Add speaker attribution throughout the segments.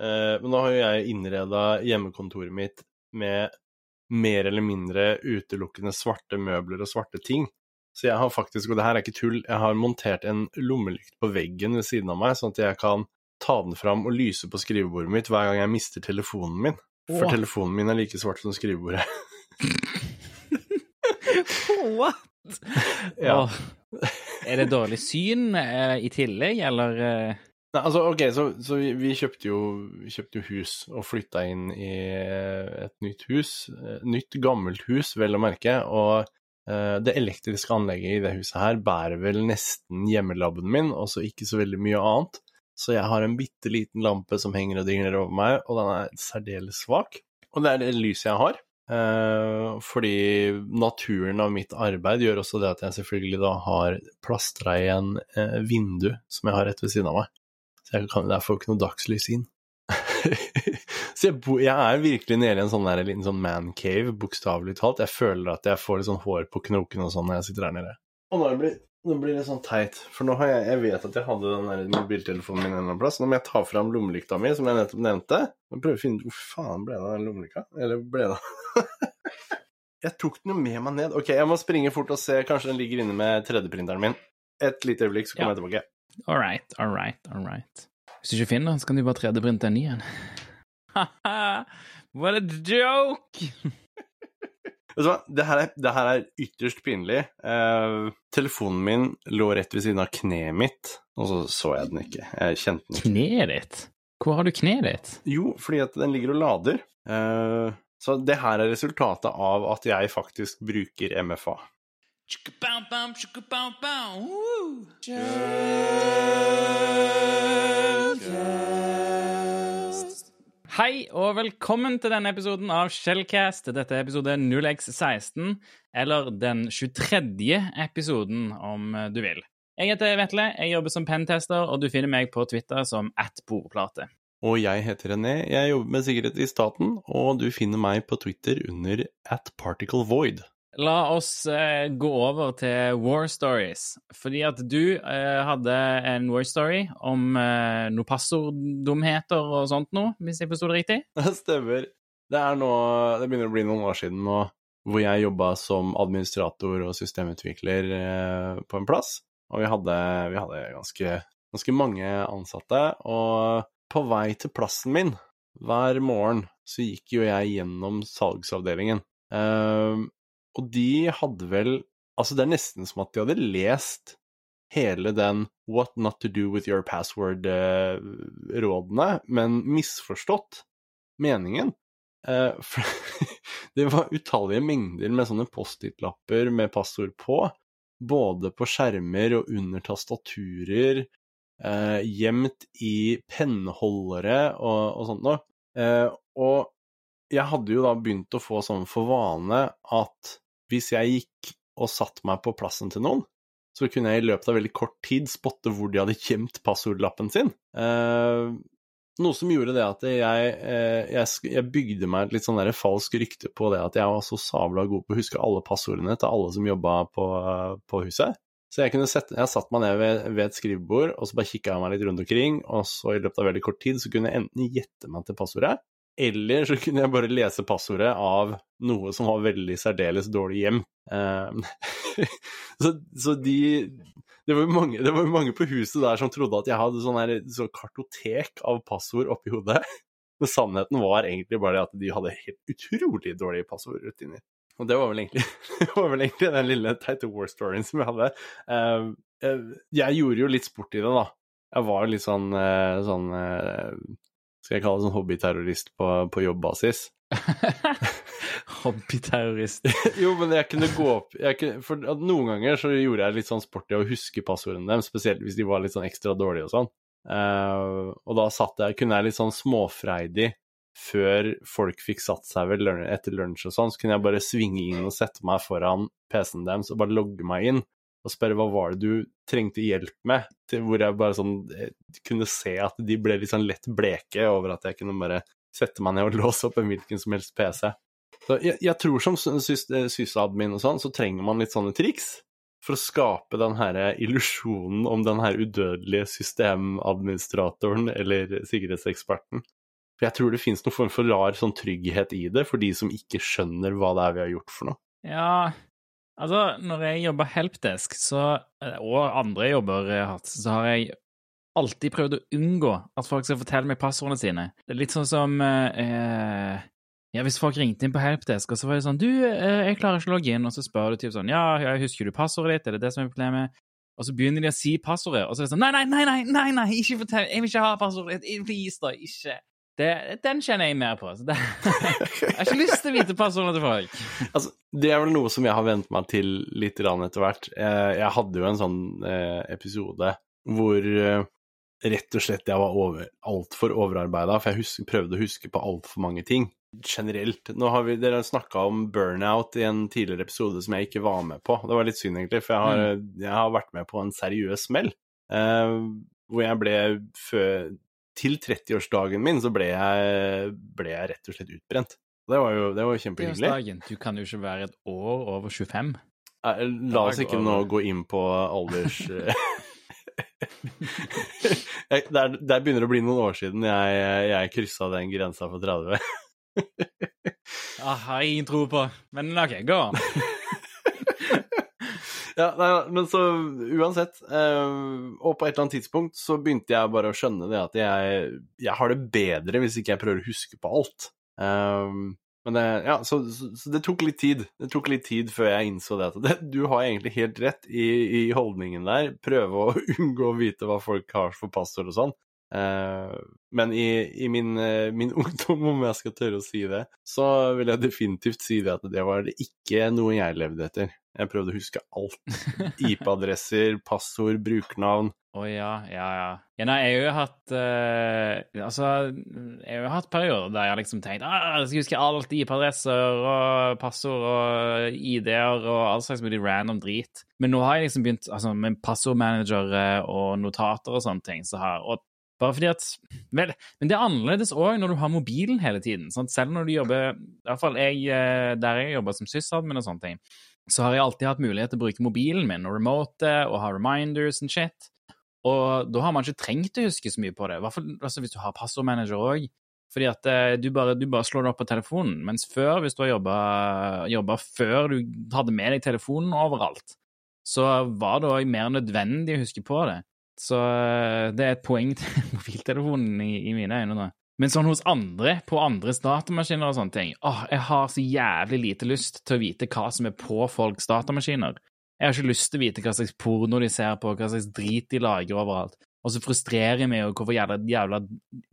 Speaker 1: Eh, men nå har jo jeg innreda hjemmekontoret mitt med mer eller mindre utelukkende svarte møbler og svarte ting. Så jeg har faktisk, og det her er ikke tull, jeg har montert en lommelykt på veggen ved siden av meg, sånn at jeg kan ta den fram og lyse på skrivebordet mitt hver gang jeg mister telefonen min. For telefonen min er like svart som skrivebordet.
Speaker 2: What?
Speaker 1: Ja.
Speaker 2: Er det dårlig syn eh, i tillegg, eller eh,
Speaker 1: Nei, altså, ok, så, så vi, vi kjøpte jo vi kjøpte jo hus og flytta inn i et nytt hus. Et nytt, gammelt hus, vel å merke. Og eh, det elektriske anlegget i det huset her bærer vel nesten hjemmelabben min, og så ikke så veldig mye annet. Så jeg har en bitte liten lampe som henger og dingler over meg, og den er særdeles svak. Og det er det lyset jeg har. Eh, fordi naturen av mitt arbeid gjør også det at jeg selvfølgelig da har plastra igjen eh, vindu som jeg har rett ved siden av meg. Jeg kan derfor ikke noe dagslys inn. så jeg, bo, jeg er virkelig nede i en sånn der, liten sånn mancave, bokstavelig talt. Jeg føler at jeg får litt sånn hår på knoken og sånn når jeg sitter der nede. Og nå blir, nå blir det sånn teit, for nå har jeg, jeg vet at jeg hadde den der mobiltelefonen min en eller annen plass. Nå må jeg ta fram lommelykta mi, som jeg nettopp nevnte. Og prøve å finne hvor faen ble det av den lommelykta? Eller ble det Jeg tok den jo med meg ned. Ok, jeg må springe fort og se. Kanskje den ligger inne med 3D-printeren min. Et lite øyeblikk, så kommer
Speaker 2: Ja.
Speaker 1: jeg tilbake.
Speaker 2: All right, all right, all right. Hvis du ikke finner den, så kan du bare 3D-printe en ny en. What a joke!
Speaker 1: Vet du hva, det her er, det her er ytterst pinlig. Uh, telefonen min lå rett ved siden av kneet mitt, og så så jeg den ikke. Jeg kjente den ikke.
Speaker 2: Kneet ditt? Hvor har du kneet ditt?
Speaker 1: Jo, fordi at den ligger og lader. Uh, så det her er resultatet av at jeg faktisk bruker MFA.
Speaker 2: Hei og velkommen til denne episoden av Shellcast. Dette er episode 0x16, eller den 23. episoden, om du vil. Jeg heter Vetle, jeg jobber som pentester, og du finner meg på Twitter som atbordplate.
Speaker 1: Og jeg heter René, jeg jobber med sikkerhet i staten, og du finner meg på Twitter under at Particle Void.
Speaker 2: La oss eh, gå over til War Stories, fordi at du eh, hadde en War Story om eh, noen passorddumheter og sånt noe, hvis jeg forsto det riktig?
Speaker 1: Det stemmer. Det er nå Det begynner å bli noen år siden nå hvor jeg jobba som administrator og systemutvikler eh, på en plass. Og vi hadde, vi hadde ganske, ganske mange ansatte. Og på vei til plassen min hver morgen så gikk jo jeg gjennom salgsavdelingen. Eh, og de hadde vel Altså, det er nesten som at de hadde lest hele den What not to do with your password-rådene, men misforstått meningen. Eh, for det var utallige mengder med sånne Post-It-lapper med passord på, både på skjermer og under tastaturer, eh, gjemt i pennholdere og, og sånt noe. Eh, og jeg hadde jo da begynt å få sånn for vane at hvis jeg gikk og satte meg på plassen til noen, så kunne jeg i løpet av veldig kort tid spotte hvor de hadde gjemt passordlappen sin. Eh, noe som gjorde det at jeg, eh, jeg, jeg bygde meg et litt sånn falsk rykte på det at jeg var så sabla god på å huske alle passordene til alle som jobba på, på huset. Så jeg kunne sette, jeg satt meg ned ved, ved et skrivebord, og så bare kikka jeg meg litt rundt omkring, og så i løpet av veldig kort tid så kunne jeg enten gjette meg til passordet, eller så kunne jeg bare lese passordet av noe som var veldig særdeles dårlig hjem. Eh, så, så de det var, mange, det var mange på huset der som trodde at jeg hadde sånn her, sånn kartotek av passord oppi hodet. Men sannheten var egentlig bare at de hadde helt utrolig dårlige passordrutiner. Og det var vel egentlig, var vel egentlig den lille teite war storyen som jeg hadde. Eh, eh, jeg gjorde jo litt sport i det, da. Jeg var jo litt sånn, eh, sånn eh, Skal jeg kalle det sånn hobbyterrorist på, på jobbbasis.
Speaker 2: Hobbyterrorist.
Speaker 1: jo, men jeg kunne gå opp jeg kunne, For noen ganger så gjorde jeg litt sånn sport i å huske passordene dem, spesielt hvis de var litt sånn ekstra dårlige og sånn. Uh, og da satt jeg, kunne jeg litt sånn småfreidig før folk fikk satt seg ved etter lunsj og sånn, så kunne jeg bare svinge inn og sette meg foran PC-en deres og bare logge meg inn og spørre hva var det du trengte hjelp med, til hvor jeg bare sånn eh, kunne se at de ble litt sånn lett bleke over at jeg kunne bare sette meg ned og låse opp en hvilken som helst PC. Så jeg, jeg tror som eh, sysadmin og sånn, så trenger man litt sånne triks for å skape den her illusjonen om den her udødelige systemadministratoren eller sikkerhetseksperten. For jeg tror det finnes noen form for rar sånn trygghet i det, for de som ikke skjønner hva det er vi har gjort for noe.
Speaker 2: Ja, altså, når jeg jobber helpdesk, så, eh, og andre jobber jeg har hatt, så har jeg alltid prøvd å unngå at folk skal fortelle meg passordene sine. Det er litt sånn som eh, ja, Hvis folk ringte inn på helpdesk, og så var det sånn Du, eh, jeg klarer ikke å logge inn, og så spør du typ sånn Ja, jeg husker du passordet ditt? Er det det som er problemet? Og så begynner de å si passordet, og så er det sånn Nei, nei, nei, nei, nei, nei ikke fortell! Jeg vil ikke ha passordet ditt! Please, da, ikke! Det, den kjenner jeg mer på. Så det, jeg har ikke lyst til å vite personene til folk.
Speaker 1: Altså, det er vel noe som jeg har vent meg til litt etter hvert. Jeg, jeg hadde jo en sånn eh, episode hvor eh, rett og slett jeg var over, altfor overarbeida, for jeg husker, prøvde å huske på altfor mange ting. Generelt. Nå har vi, Dere snakka om burnout i en tidligere episode som jeg ikke var med på. Det var litt synd, egentlig, for jeg har, mm. jeg har vært med på en seriøs smell. Uh, hvor jeg ble før til 30-årsdagen min så ble jeg, ble jeg, rett og slett utbrent. Det var jo, det var kjempehyggelig.
Speaker 2: Du kan jo ikke være et år over 25.
Speaker 1: La oss ikke nå gå inn på alders... der, der, begynner det å bli noen år siden jeg, jeg kryssa den grensa for 30.
Speaker 2: ah, har jeg ingen tro på, men OK, gå an.
Speaker 1: Ja, nei, men så uansett eh, Og på et eller annet tidspunkt så begynte jeg bare å skjønne det at jeg, jeg har det bedre hvis ikke jeg prøver å huske på alt. Eh, men det, ja, så, så, så, det tok litt tid. Det tok litt tid før jeg innså det at du har egentlig helt rett i, i, holdningen der. Prøve å unngå å vite hva folk har for passord og sånn. Uh, men i, i min, uh, min, ungdom, om jeg skal tørre å si det, så vil jeg definitivt si det at det var ikke noe jeg levde etter. Jeg prøvde å huske alt. IP-adresser, passord, brukernavn.
Speaker 2: Å oh, ja, ja, ja. ja nei, jeg har jo hatt uh, Altså, jeg har jo hatt perioder der jeg har liksom tenkt ah, jeg skal huske alt. IP-adresser og passord og ID-er og all slags mulig random drit. Men nå har jeg liksom begynt altså, med passordmanagere og notater og sånne ting. Så har, og bare fordi at Vel, men det er annerledes òg når du har mobilen hele tiden. Sant? Selv når du jobber I hvert fall jeg, eh, der jeg jobber som sysadmin og sånne ting så har jeg alltid hatt mulighet til å bruke mobilen min og remote og ha reminders and shit. Og da har man ikke trengt å huske så mye på det, i hvert fall altså, hvis du har passordmanager òg. Fordi at eh, du bare, du bare, slår det opp på telefonen, mens før, hvis du har jobba før du hadde med deg telefonen overalt, så var det òg mer nødvendig å huske på det. Så eh, det er et poeng til mobiltelefonen i, i mine øyne, da. Men sånn hos andre, på andres datamaskiner og sånne ting åh, Jeg har så jævlig lite lyst til å vite hva som er på folks datamaskiner. Jeg har ikke lyst til å vite hva slags porno de ser på, hva slags drit de lager overalt. Og så frustrerer jeg meg over hvorfor jævla, jævla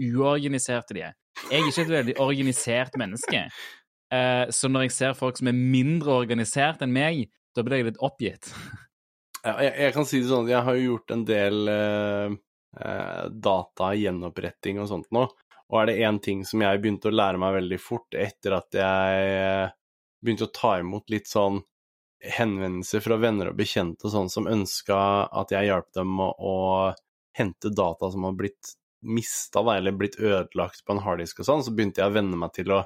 Speaker 2: uorganiserte de er. Jeg er ikke et veldig organisert menneske. Uh, så når jeg ser folk som er mindre organisert enn meg, da blir jeg litt oppgitt.
Speaker 1: Ja, jeg, jeg, kan si det sånn, at jeg har jo gjort en del uh, uh, data-gjenoppretting og sånt nå. Og er det én ting som jeg begynte å lære meg veldig fort etter at jeg eh, begynte å ta imot litt sånn henvendelser fra venner og bekjente sånn som ønska at jeg hjalp dem å, å, hente data som har blitt mista, eller blitt ødelagt på en harddisk og sånn, så begynte jeg å venne meg til å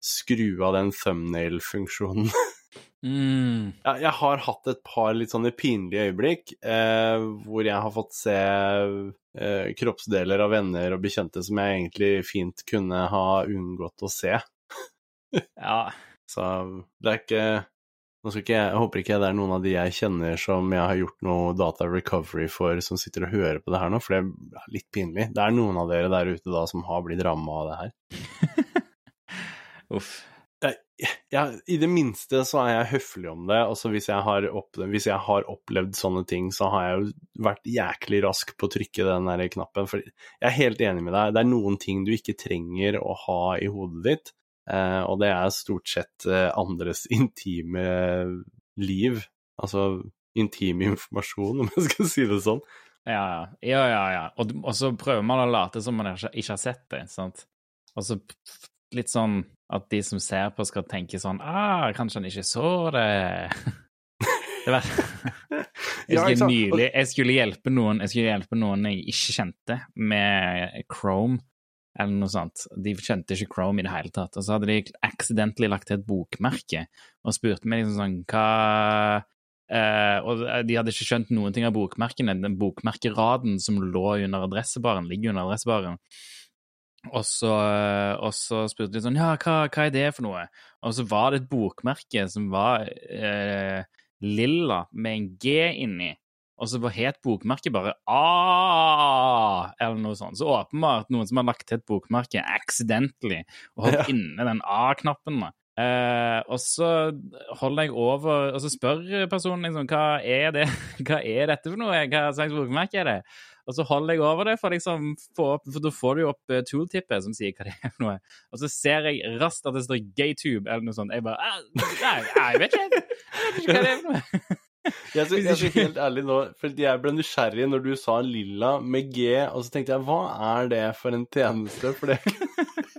Speaker 1: skru av den thumbnail-funksjonen.
Speaker 2: Mm.
Speaker 1: Jeg, jeg har hatt et par litt sånne pinlige øyeblikk eh, hvor jeg har fått se eh, kroppsdeler av venner og bekjente som jeg egentlig fint kunne ha unngått å se.
Speaker 2: ja.
Speaker 1: Så det er ikke nå skal ikke jeg, jeg håper ikke det er noen av de jeg kjenner som jeg har gjort noe data recovery for, som sitter og hører på det her nå, for det er litt pinlig. Det er noen av dere der ute da som har blitt ramma av det her.
Speaker 2: Uff
Speaker 1: ja, I det minste så er jeg høflig om det. Altså hvis jeg, har opplevd, hvis jeg har opplevd sånne ting, så har jeg jo vært jæklig rask på å trykke den der knappen. For jeg er helt enig med deg. Det er noen ting du ikke trenger å ha i hodet ditt. Eh, og det er stort sett eh, andres intime liv. Altså intim informasjon, om jeg skal si det sånn.
Speaker 2: Ja, ja, ja. ja. Og, og så prøver man å late som man ikke har sett det. sant? Og så litt sånn at de som ser på, skal tenke sånn ah, kanskje han ikke så det. det var... jeg, skulle nylig, jeg skulle hjelpe noen jeg skulle hjelpe noen jeg ikke kjente, med Chrome eller noe sånt. De kjente ikke Chrome i det hele tatt. Og så hadde de accidentally lagt til et bokmerke og spurte meg liksom sånn hva uh, Og de hadde ikke skjønt noen ting av bokmerkene. Den bokmerkeraden som lå under adressebaren, ligger under adressebaren. Og så, og så spurte de sånn Ja, hva, hva er det for noe? Og så var det et bokmerke som var eh, lilla med en G inni. Og så var het bokmerket bare A, eller noe sånt. Så åpenbart noen som har lagt til et bokmerke accidentally og holdt
Speaker 1: Ja.
Speaker 2: inne den A-knappen. Eh, og så holder jeg over Og så spør personen liksom hva er det Hva er dette for noe? Hva slags bokmerke er det? Og så holder jeg over det, for, liksom, for, opp, for da får du opp eh, tooltippet som sier hva det er for noe. Og så ser jeg raskt at det står Gaytube eller noe sånt. Jeg bare «Ah, Nei, jeg vet ikke. Jeg vet ikke hva det er for noe.
Speaker 1: Jeg skal, jeg skal helt ærlig nå, for jeg ble nysgjerrig når du sa lilla med G, og så tenkte jeg hva er det for en tjeneste? For det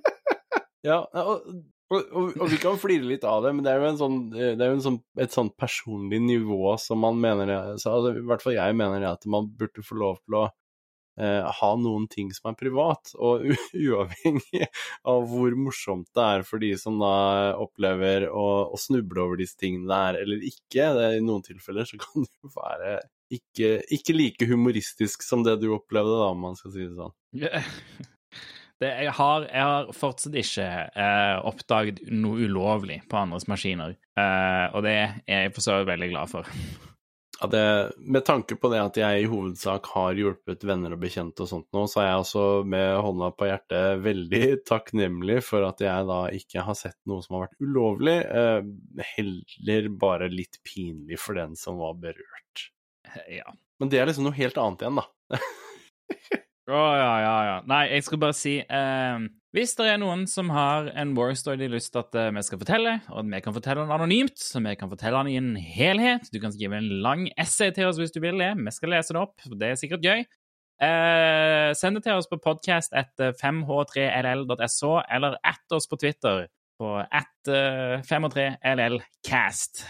Speaker 1: Ja, og, og, og, og vi kan flire litt av det, men det er jo, en sånn, det er jo en sånn, et sånn personlig nivå som man mener så, altså, I hvert fall jeg mener at man burde få lov til å eh, ha noen ting som er privat, og uavhengig av hvor morsomt det er for de som da opplever å, å snuble over disse tingene der, eller ikke. Det, I noen tilfeller så kan det jo være ikke, ikke like humoristisk som det du opplevde, da, om man skal si det sånn.
Speaker 2: Det, jeg, har, jeg har fortsatt ikke eh, oppdaget noe ulovlig på andres maskiner, eh, og det er jeg for så vidt veldig glad for.
Speaker 1: Ja, det, med tanke på det at jeg i hovedsak har hjulpet venner og bekjente og sånt nå, så er jeg også med hånda på hjertet veldig takknemlig for at jeg da ikke har sett noe som har vært ulovlig, eh, heller bare litt pinlig for den som var berørt.
Speaker 2: Ja.
Speaker 1: Men det er liksom noe helt annet igjen, da.
Speaker 2: Å, ja, ja, ja. Nei, jeg skulle bare si eh, Hvis det er noen som har en war story de har lyst til at eh, vi skal fortelle, og at vi kan fortelle den anonymt, så vi kan fortelle den i en helhet Du kan skrive en lang essay til oss hvis du vil det. Vi skal lese det opp, det er sikkert gøy. Eh, send det til oss på podcast etter 5h3ll.so, eller at oss på Twitter på at 5h3llcast.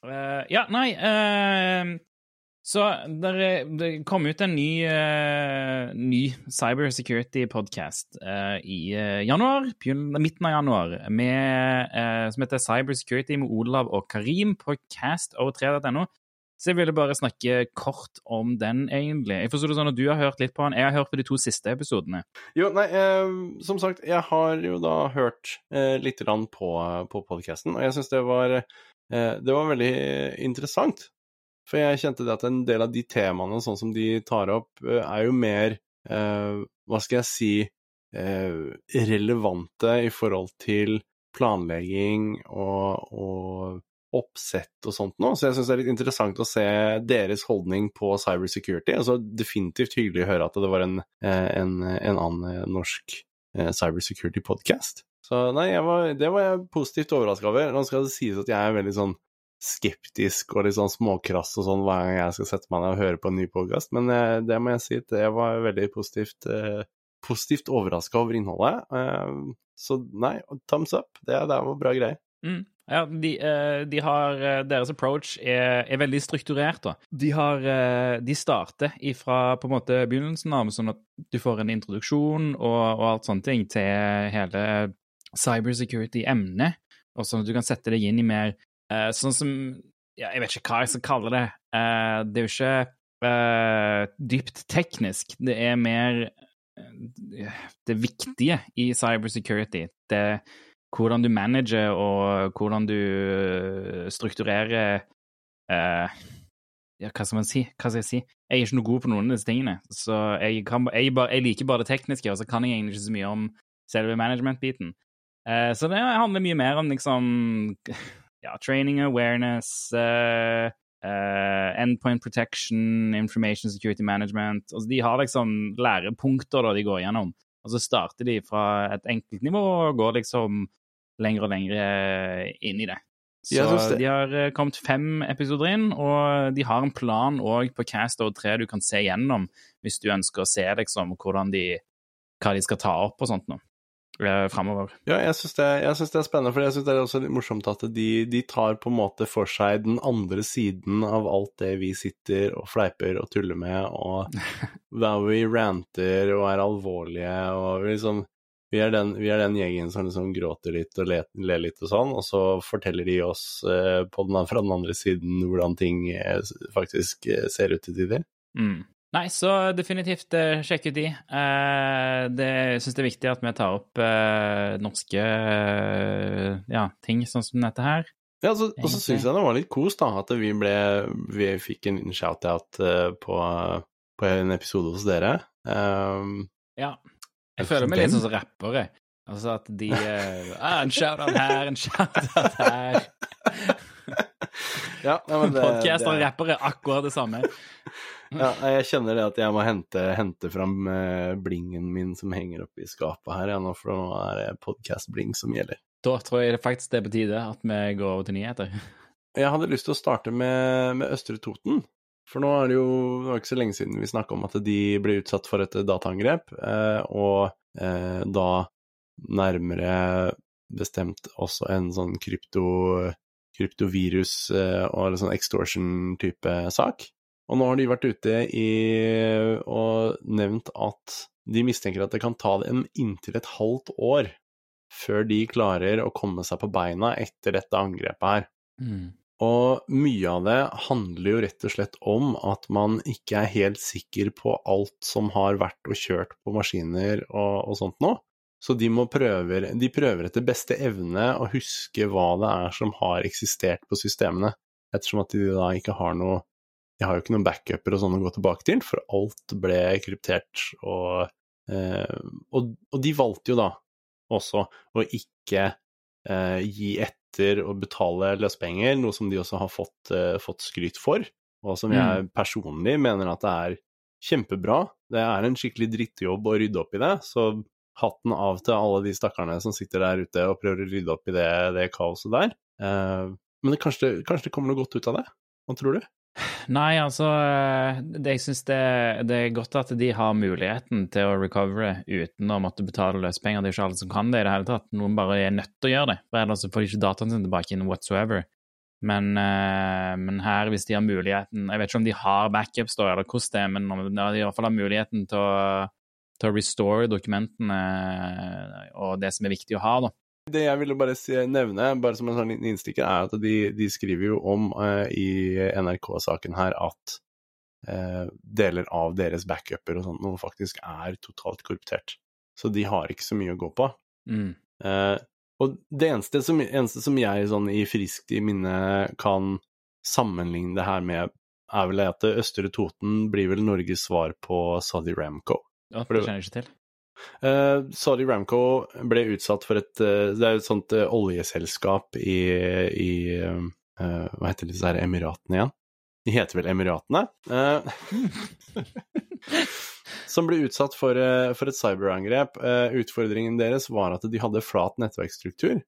Speaker 2: Eh, ja, nei eh, så det kom ut en ny, uh, ny cybersecurity-podkast i uh, januar, midten av januar, med, eh, som heter Cybersecurity med Olav og Karim på casto3.no. Så jeg ville bare snakke kort om den, egentlig. Jeg forstår det sånn at Du har hørt litt på den. Jeg har hørt på de to siste episodene.
Speaker 1: Jo, nei, eh, som sagt, jeg har jo da hørt eh, litt på, på podkasten, og jeg syns det var eh, Det var veldig interessant. For jeg kjente det at en del av de temaene sånn som de tar opp, eh, er jo mer eh, Hva skal jeg si eh, relevante i forhold til planlegging og, og oppsett og sånt nå, så jeg syns det er litt interessant å se deres holdning på cybersecurity. Altså definitivt hyggelig å høre at det var en, eh, en, en annen norsk cyber cybersecurity podcast. Så nei, var, det var jeg positivt overraska over. Nå skal det sies at jeg er veldig sånn skeptisk og litt sånn småkrass og sånn hver gang jeg skal sette meg ned og høre på en ny podkast, men eh, det må jeg si det var veldig positivt, eh, positivt overraska over innholdet. Eh, så nei, thumbs up. Det, det var bra greier.
Speaker 2: Mm. Ja, de, eh, de har Deres approach er, er veldig strukturert, da. De har De starter ifra på en måte begynnelsen av, sånn at du får en introduksjon og, og alt sånne ting til hele cybersecurity-emnet, og sånn at du kan sette deg inn i mer eh, Sånn som ja, Jeg vet ikke hva jeg skal kalle det. Uh, det er jo ikke uh, dypt teknisk. Det er mer det viktige i cybersecurity. Det hvordan du manager og hvordan du strukturerer Ja, hva skal man si? Hva skal jeg si? Jeg er ikke noe god på noen av disse tingene. Så jeg, kan, jeg, bare, jeg liker bare det tekniske, og så kan jeg egentlig ikke så mye om selve management-biten. Eh, så det handler mye mer om liksom ja, training awareness, uh, uh, endpoint protection, information security management. Altså, de har liksom lærepunkter da de går gjennom. Og så starter de fra et enkelt nivå og går liksom lenger og lenger inn i det. Så
Speaker 1: det-
Speaker 2: de har eh, kommet fem episoder inn, og de har en plan òg på Cast over 3 du kan se gjennom hvis du ønsker å se liksom hvordan de hva de skal ta opp og sånt nå eh, framover.
Speaker 1: Ja, jeg syns det, det er spennende, for jeg syns det er også litt morsomt at de, de tar på en måte for seg den andre siden av alt det vi sitter og fleiper og tuller med, og der vi ranter og er alvorlige og liksom vi er, den, vi er den gjengen som liksom gråter litt og ler, le litt og sånn, og så forteller de oss eh, på den, fra den andre siden hvordan ting eh, faktisk eh, ser ut til tider.
Speaker 2: Mm. Nei, så definitivt eh, sjekk ut de. Eh, det, jeg syns det er viktig at vi tar opp eh, norske ja, ting sånn som dette her.
Speaker 1: Ja, så, og så syns jeg det var litt kos, da, at vi ble Vi fikk en shout-out på, på en episode hos dere. Um,
Speaker 2: Ja. Jeg føler meg litt sånn som rappere. Altså at de uh, ah, En shout-out her, en shout-out her.
Speaker 1: ja,
Speaker 2: Podcaster og rapper er akkurat det samme.
Speaker 1: ja, jeg kjenner det at jeg må hente, hente fram eh, blingen min som henger oppe i skapet her, ja, for nå er det podcast-bling som gjelder.
Speaker 2: Da tror jeg det faktisk det er på tide at vi går over til nyheter.
Speaker 1: Jeg hadde lyst til å starte med, med Østre Toten. For nå er det jo det var ikke så lenge siden vi snakka om at de ble utsatt for et dataangrep, eh, og eh, da nærmere bestemt også en sånn krypto, kryptovirus eh, og sånn extortion-type sak. Og nå har de vært ute i og nevnt at de mistenker at det kan ta dem inntil et halvt år før de klarer å komme seg på beina etter dette angrepet her.
Speaker 2: Mm.
Speaker 1: Og mye av det handler jo rett og slett om at man ikke er helt sikker på alt som har vært og kjørt på maskiner og, og sånt nå. Så de, må prøve, de prøver etter beste evne å huske hva det er som har eksistert på systemene, ettersom at de da ikke har noe De har jo ikke noen backuper og sånn å gå tilbake til, for alt ble kryptert og, eh, og, og de valgte jo da også å ikke eh, gi etter og betale løspenger, noe som de også har fått, eh, fått skryt for, og som jeg personlig mener at det er kjempebra. Det er en skikkelig drittjobb å rydde opp i det, så hatten av til alle de stakkarene som sitter der ute og prøver å rydde opp i det, det kaoset der. Eh, men det, kanskje, kanskje det kommer noe godt ut av det? Hva tror du?
Speaker 2: Nei, altså eh, det, Jeg syns det, det er godt at de har muligheten til å recovere uten å måtte betale løsepenger. Det er ikke alle som kan det i det hele tatt. Noen bare er nødt til å gjøre det, for ellers får de ikke dataen sin tilbake inn whatsoever. Men, eh, men her, hvis de har muligheten Jeg vet ikke om de har backups, da, eller hvordan det er, men de i hvert fall har muligheten til å, til å restore dokumentene og det som er viktig å ha, da.
Speaker 1: Det jeg ville bare si, nevne, bare som en sånn liten innstikker, er at de, de skriver jo om uh, i NRK-saken her at uh, deler av deres backuper og sånt noe faktisk er totalt korruptert. Så de har ikke så mye å gå på.
Speaker 2: Mm.
Speaker 1: Uh, og det eneste som, eneste som jeg sånn i friskt i minne kan sammenligne det her med, er vel at Østre Toten blir vel Norges svar på Saudi Ramco.
Speaker 2: Ja, det kjenner jeg ikke til.
Speaker 1: Uh, Saudi Ramco ble utsatt for et uh, Det er jo et sånt uh, oljeselskap i, i Hva heter disse her Emiratene igjen? De heter vel Emiratene? Som ble utsatt for, for et cyberangrep. Utfordringen deres var at de hadde flat nettverksstruktur.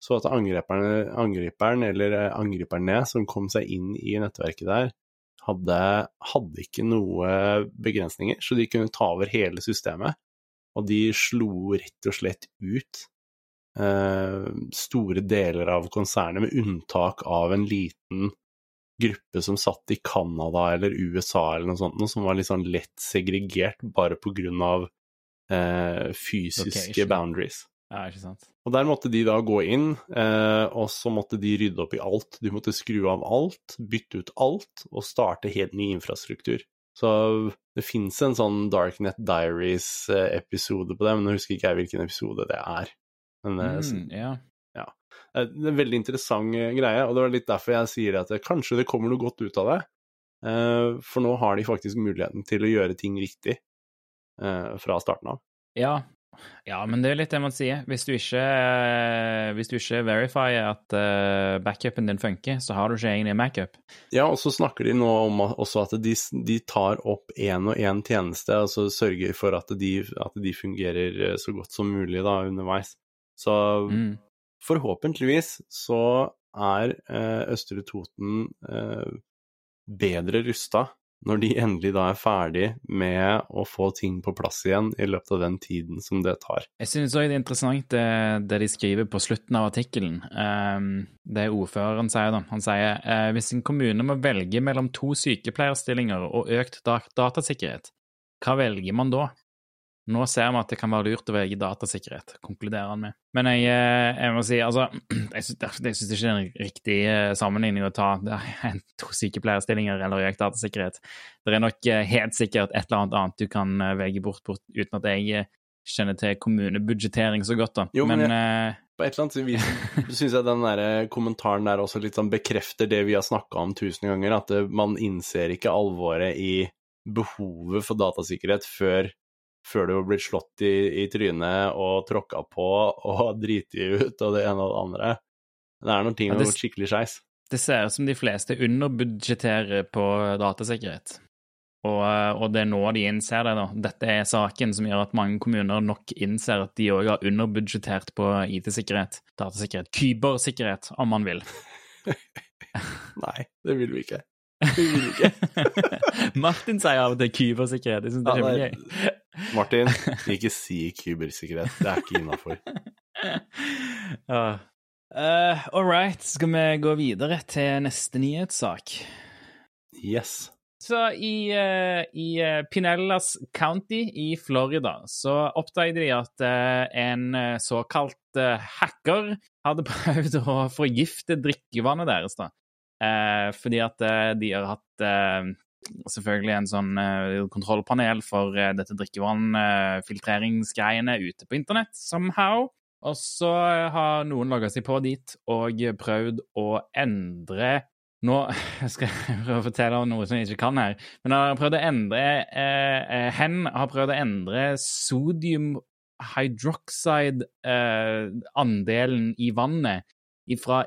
Speaker 1: Så at angriperne, angriperen, eller angriperne som kom seg inn i nettverket der, hadde, hadde ikke noe begrensninger, så de kunne ta over hele systemet. Og de slo rett og slett ut eh, store deler av konsernet, med unntak av en liten gruppe som satt i Canada eller USA eller noe sånt, som var litt sånn lett segregert bare på grunn av eh, fysiske
Speaker 2: okay,
Speaker 1: boundaries.
Speaker 2: Ja, ikke sant.
Speaker 1: Og der måtte de da gå inn, eh, og så måtte de rydde opp i alt. De måtte skru av alt, bytte ut alt, og starte helt ny infrastruktur. Så det fins en sånn Darknet Diaries-episode på det, men jeg husker ikke jeg hvilken episode det er. Men eh,
Speaker 2: Mm, ja.
Speaker 1: ja. Det er en veldig interessant eh, greie, og det var litt derfor jeg sier at kanskje det kommer noe godt ut av det. Eh, For nå har de faktisk muligheten til å gjøre ting riktig eh, fra starten av.
Speaker 2: Ja. Ja, men det er litt det man sier. Hvis du ikke, eh, hvis du ikke verifier at eh, backupen din funker, så har du ikke egentlig en backup.
Speaker 1: Ja, og så snakker de nå om også at de, de tar opp én og én tjeneste, og så sørger for at de, at de fungerer eh, så godt som mulig da underveis. Så
Speaker 2: Mm.
Speaker 1: forhåpentligvis så er Østre Toten bedre rusta når de endelig da er ferdig med å få ting på plass igjen i løpet av den tiden som det tar.
Speaker 2: Jeg synes også det er interessant det, det de skriver på slutten av artikkelen. Det det ordføreren sier da. Han sier eh, hvis en kommune må velge mellom to sykepleierstillinger og økt datasikkerhet, hva velger man da? Nå ser vi at det kan være lurt å velge datasikkerhet, konkluderer han med. Men jeg, eh, jeg må si, altså Jeg syns ikke det er en riktig eh, sammenligning å ta to sykepleierstillinger eller økt datasikkerhet. Det er nok eh, helt sikkert et eller annet annet du kan velge bort, bort uten at jeg kjenner til kommunebudsjettering så godt, da.
Speaker 1: Jo, men,
Speaker 2: men
Speaker 1: jeg, på et eller annet vis syns jeg den der kommentaren der også litt sånn bekrefter det vi har snakka om tusen ganger, at man innser ikke alvoret i behovet for datasikkerhet før før du har blitt slått i, i trynet og tråkka på og driti ut og det ene og det andre. Det er noen ting som har gått skikkelig skeis.
Speaker 2: Det ser ut som de fleste underbudsjetterer på datasikkerhet. Og, og, det er nå de innser det, da. Dette er saken som gjør at mange kommuner nok innser at de òg har underbudsjettert på IT-sikkerhet, datasikkerhet, kybersikkerhet, om man vil.
Speaker 1: Nei, det vil vi ikke. Det vil vi ikke.
Speaker 2: Martin sier av og til kybersikkerhet. Jeg syns det er ja, kjempegøy.
Speaker 1: Martin, ikke si kybersikkerhet. Det er ikke innafor.
Speaker 2: uh, uh, all right, skal vi gå videre til neste nyhetssak?
Speaker 1: Yes.
Speaker 2: Så i, uh, i uh, Pinellas County i Florida så oppdaget de at uh, en såkalt hacker hadde prøvd å forgifte drikkevannet deres. da. fordi at de har hatt selvfølgelig en sånn uh, kontrollpanel for uh, dette drikkevannfiltreringsgreiene uh, ute på internett, somehow. Og så har noen logga seg på dit og prøvd å endre Nå skal jeg prøve å fortelle om noe som jeg ikke kan her, men har prøvd å endre Hen har prøvd å endre sodium hydroxide-andelen i vannet fra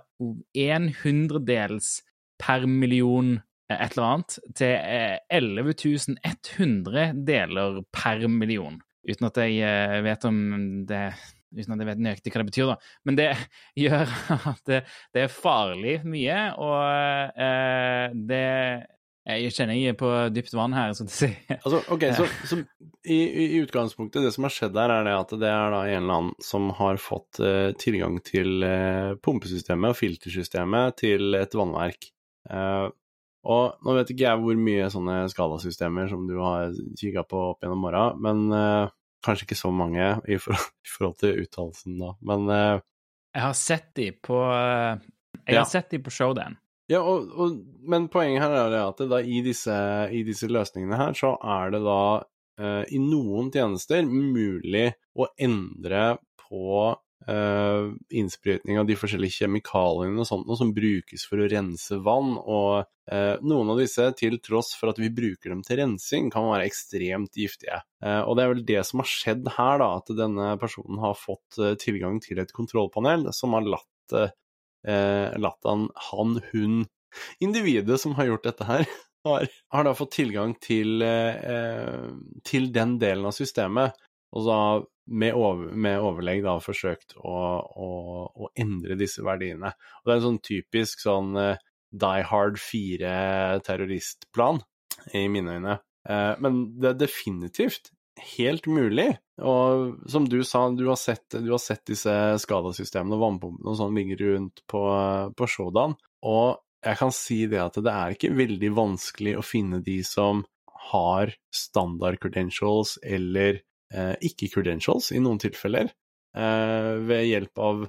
Speaker 2: en hundredels per million et eller annet til 11 eh, 100 deler per million. Uten at jeg eh, vet om det Uten at jeg vet nøyaktig hva det betyr, da. Men det gjør at det, det er farlig mye, og eh, det jeg kjenner jeg er på dypt vann her, skal å si.
Speaker 1: Altså, ok, så, så i, i, utgangspunktet, det som har skjedd her, er det at det er da en eller annen som har fått uh, tilgang til uh, pumpesystemet og filtersystemet til et vannverk. Uh, og nå vet ikke jeg hvor mye sånne skalasystemer som du har kikka på opp gjennom åra, men uh, kanskje ikke så mange i forhold, i forhold til uttalelsen da, men uh,
Speaker 2: Jeg har sett de på uh, Jeg ja. har sett de på Showdown.
Speaker 1: Ja, og, og, men poenget her er at da, i, disse, i disse løsningene her, så er det da i noen tjenester mulig å endre på uh, innsprøytning av de forskjellige kjemikaliene og sånt noe som brukes for å rense vann, og uh, noen av disse, til tross for at vi bruker dem til rensing, kan være ekstremt giftige. Uh, og det er vel det som har skjedd her, da, at denne personen har fått tilgang til et kontrollpanel som har latt, latt han, han, hun, individet som har gjort dette her, har, har da fått tilgang til, til den delen av systemet. Og så med, over, med overlegg da forsøkt å, å, å, endre disse verdiene. Og det er en sånn typisk sånn uh, Die Hard 4-terroristplan, i mine øyne. Uh, men det er definitivt helt mulig. Og som du sa, du har sett, du har sett disse skadesystemene og vannpumpene og sånn ligge rundt på, på showdown. Og jeg kan si det at det er ikke veldig vanskelig å finne de som har standard credentials eller Eh, ikke-credentials i noen tilfeller, eh, ved hjelp av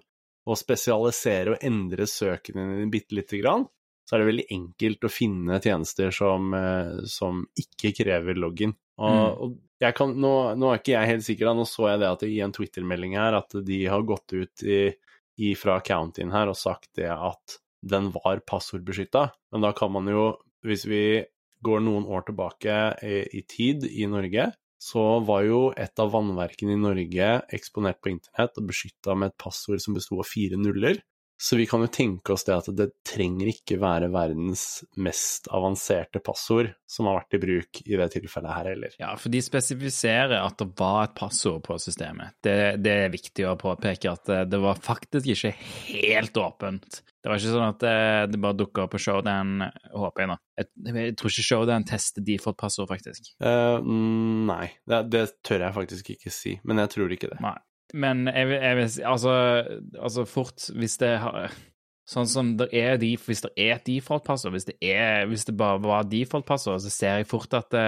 Speaker 1: å spesialisere og endre søkene dine bitte lite grann, så er det veldig enkelt å finne tjenester som, eh, som ikke krever login. Og, mm. og jeg kan, nå, nå, er ikke jeg helt sikker, da, nå så jeg det at i en Twitter-melding her at de har gått ut i, i fra accountien her og sagt det at den var passordbeskytta, men da kan man jo, hvis vi går noen år tilbake i, i tid i Norge, så var jo et av vannverkene i Norge eksponert på internett og beskytta med et passord som besto av fire nuller. Så vi kan jo tenke oss det at det trenger ikke være verdens mest avanserte passord som har vært i bruk i det tilfellet her heller.
Speaker 2: Ja, for de spesifiserer at det var et passord på systemet. Det, det er viktig å påpeke at det var faktisk ikke helt åpent. Det var ikke sånn at det, det bare dukka opp på Showdown, håper jeg nå. Jeg, jeg, tror ikke Showdown tester et passord, faktisk.
Speaker 1: Uh, nei, det, det, tør jeg faktisk ikke si, men jeg tror ikke det.
Speaker 2: Nei. Men jeg, jeg vil si altså, altså, fort Hvis det har Sånn som det er de, Hvis det er et default-passord, hvis, hvis, det bare var default-passord, så ser jeg fort at det,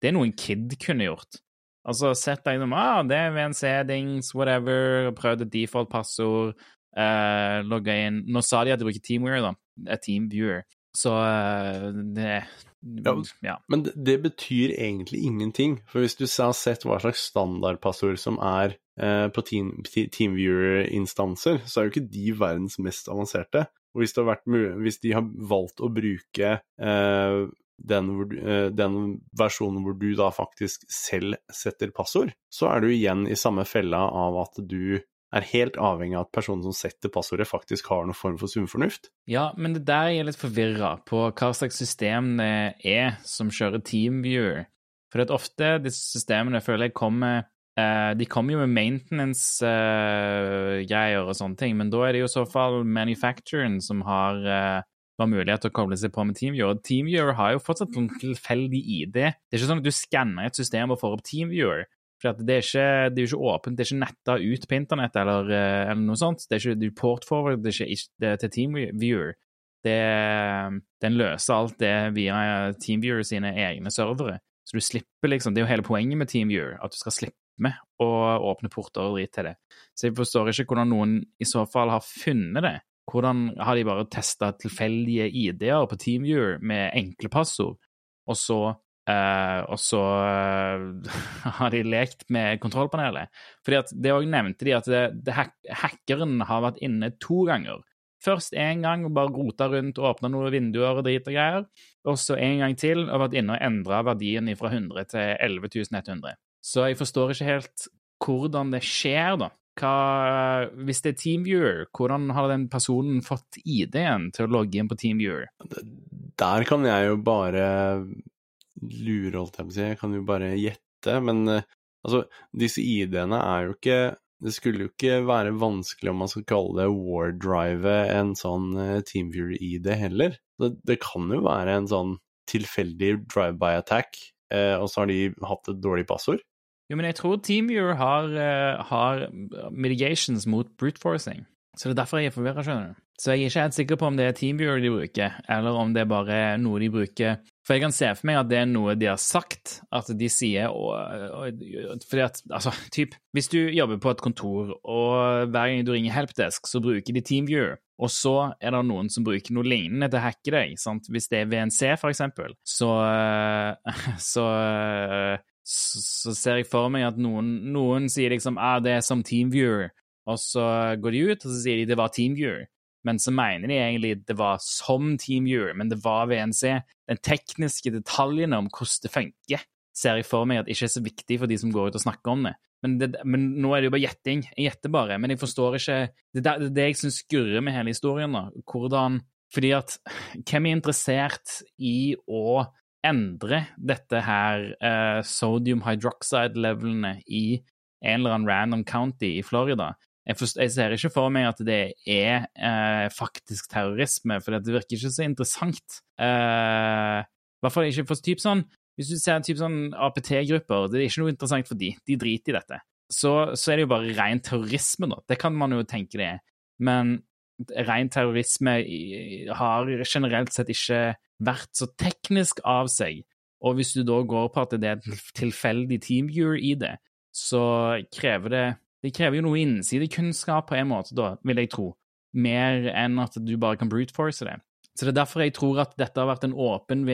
Speaker 2: det, er noe en kid kunne gjort. Altså, sett deg noe, ah, det er VNC-dings, whatever, prøvd et default-passord, eh, logga inn Nå sa de at de bruker TeamViewer, da. Et TeamViewer. Så uh, det
Speaker 1: ja,
Speaker 2: ja.
Speaker 1: Men det, betyr egentlig ingenting. For hvis du har sett hva slags standardpassord som er eh, på team, TeamViewer-instanser, så er jo ikke de verdens mest avanserte. Og hvis, vært, hvis de har valgt å bruke eh, den, eh, den, versjonen hvor du da faktisk selv setter passord, så er du igjen i samme fella av at du er helt avhengig av at personen som setter passordet, faktisk har noen form for sunnfornuft.
Speaker 2: Ja, men det der er litt forvirra på hva slags system det er som kjører TeamViewer. For at ofte disse systemene føler jeg kommer eh, De kommer jo med maintenance-greier uh, og sånne ting, men da er det jo i så fall manufacturen som har uh, mulighet til å koble seg på med TeamViewer. TeamViewer har jo fortsatt en tilfeldig ID. Det er ikke sånn at du skanner et system og får opp TeamViewer. For det er, ikke, det er jo ikke åpent, det er ikke netta ut på internett eller, eh, eller noe sånt. Det er ikke det er ikke, det er til TeamViewer. Det, den løser alt det via TeamViewer sine egne servere. Så du slipper liksom Det er jo hele poenget med TeamViewer, at du skal slippe å åpne porter og drit til det. Så jeg forstår ikke hvordan noen i så fall har funnet det. Hvordan har de bare testa tilfeldige ID-er på TeamViewer med enkle passord, og så Uh, og så uh, har de lekt med kontrollpanelet. Fordi at det òg nevnte de at det, det hack hackeren har vært inne to ganger. Først én gang og bare rota rundt og åpna noen vinduer og drit og greier. Og så en gang til og vært inne og endra verdien fra 100 til 11.100. Så jeg forstår ikke helt hvordan det skjer, da. Hva, hvis det er TeamViewer, hvordan har den personen fått ID-en til å logge inn på TeamViewer?
Speaker 1: Der kan jeg jo bare lure, holdt jeg på å si. Jeg kan jo bare gjette. Men uh, altså, disse ID-ene er jo ikke Det skulle jo ikke være vanskelig om man skal kalle det wardrive en sånn uh, TeamViewer-ID heller. Det, det, kan jo være en sånn tilfeldig drive-by-attack, eh, og så har de hatt et dårlig passord.
Speaker 2: Jo, men jeg tror TeamViewer har, har mitigations mot brute forcing. Så det er derfor jeg er forvirra, skjønner du. Så jeg er ikke helt sikker på om det er TeamViewer de bruker, eller om det er bare noe de bruker For jeg kan se for meg at det er noe de har sagt, at de sier og, og, Fordi at, altså, typ Hvis du jobber på et kontor, og hver gang du ringer helpdesk, så bruker de TeamViewer, og så er det noen som bruker noe lignende til å hacke deg, sant? Hvis det er VNC, for eksempel, så, så så ser jeg for meg at noen, noen sier liksom ah, det er som TeamViewer, og så går de ut og så sier de det var TeamViewer. Men så mener de egentlig det var som TeamViewer, men det var VNC. Den tekniske detaljene om hvordan det funker, ser jeg for meg at ikke er så viktig for de som går ut og snakker om det. Men, det, men nå er det jo bare gjetting. Jeg gjetter bare. Men jeg forstår ikke Det er det, det jeg syns skurrer med hele historien. da. Hvordan Fordi at hvem er interessert i å endre dette her uh, sodium hydroxide-levelene i en eller annen random county i Florida? jeg, forstår, jeg, ser ikke for meg at det er uh, faktisk terrorisme, for det virker ikke så interessant. Uh, I hvert fall ikke for typ sånn Hvis du ser typ sånn APT-grupper, det er ikke noe interessant for de. De driter i dette. Så, så, er det jo bare ren terrorisme, da. Det kan man jo tenke det er. Men ren terrorisme har generelt sett ikke vært så teknisk av seg. Og hvis du da går på at det er en tilfeldig teamviewer i det, så krever det det krever jo noe innsidekunnskap på en måte, da, vil jeg tro, mer enn at du bare kan brute force det. Så det er derfor jeg tror at dette har vært en åpen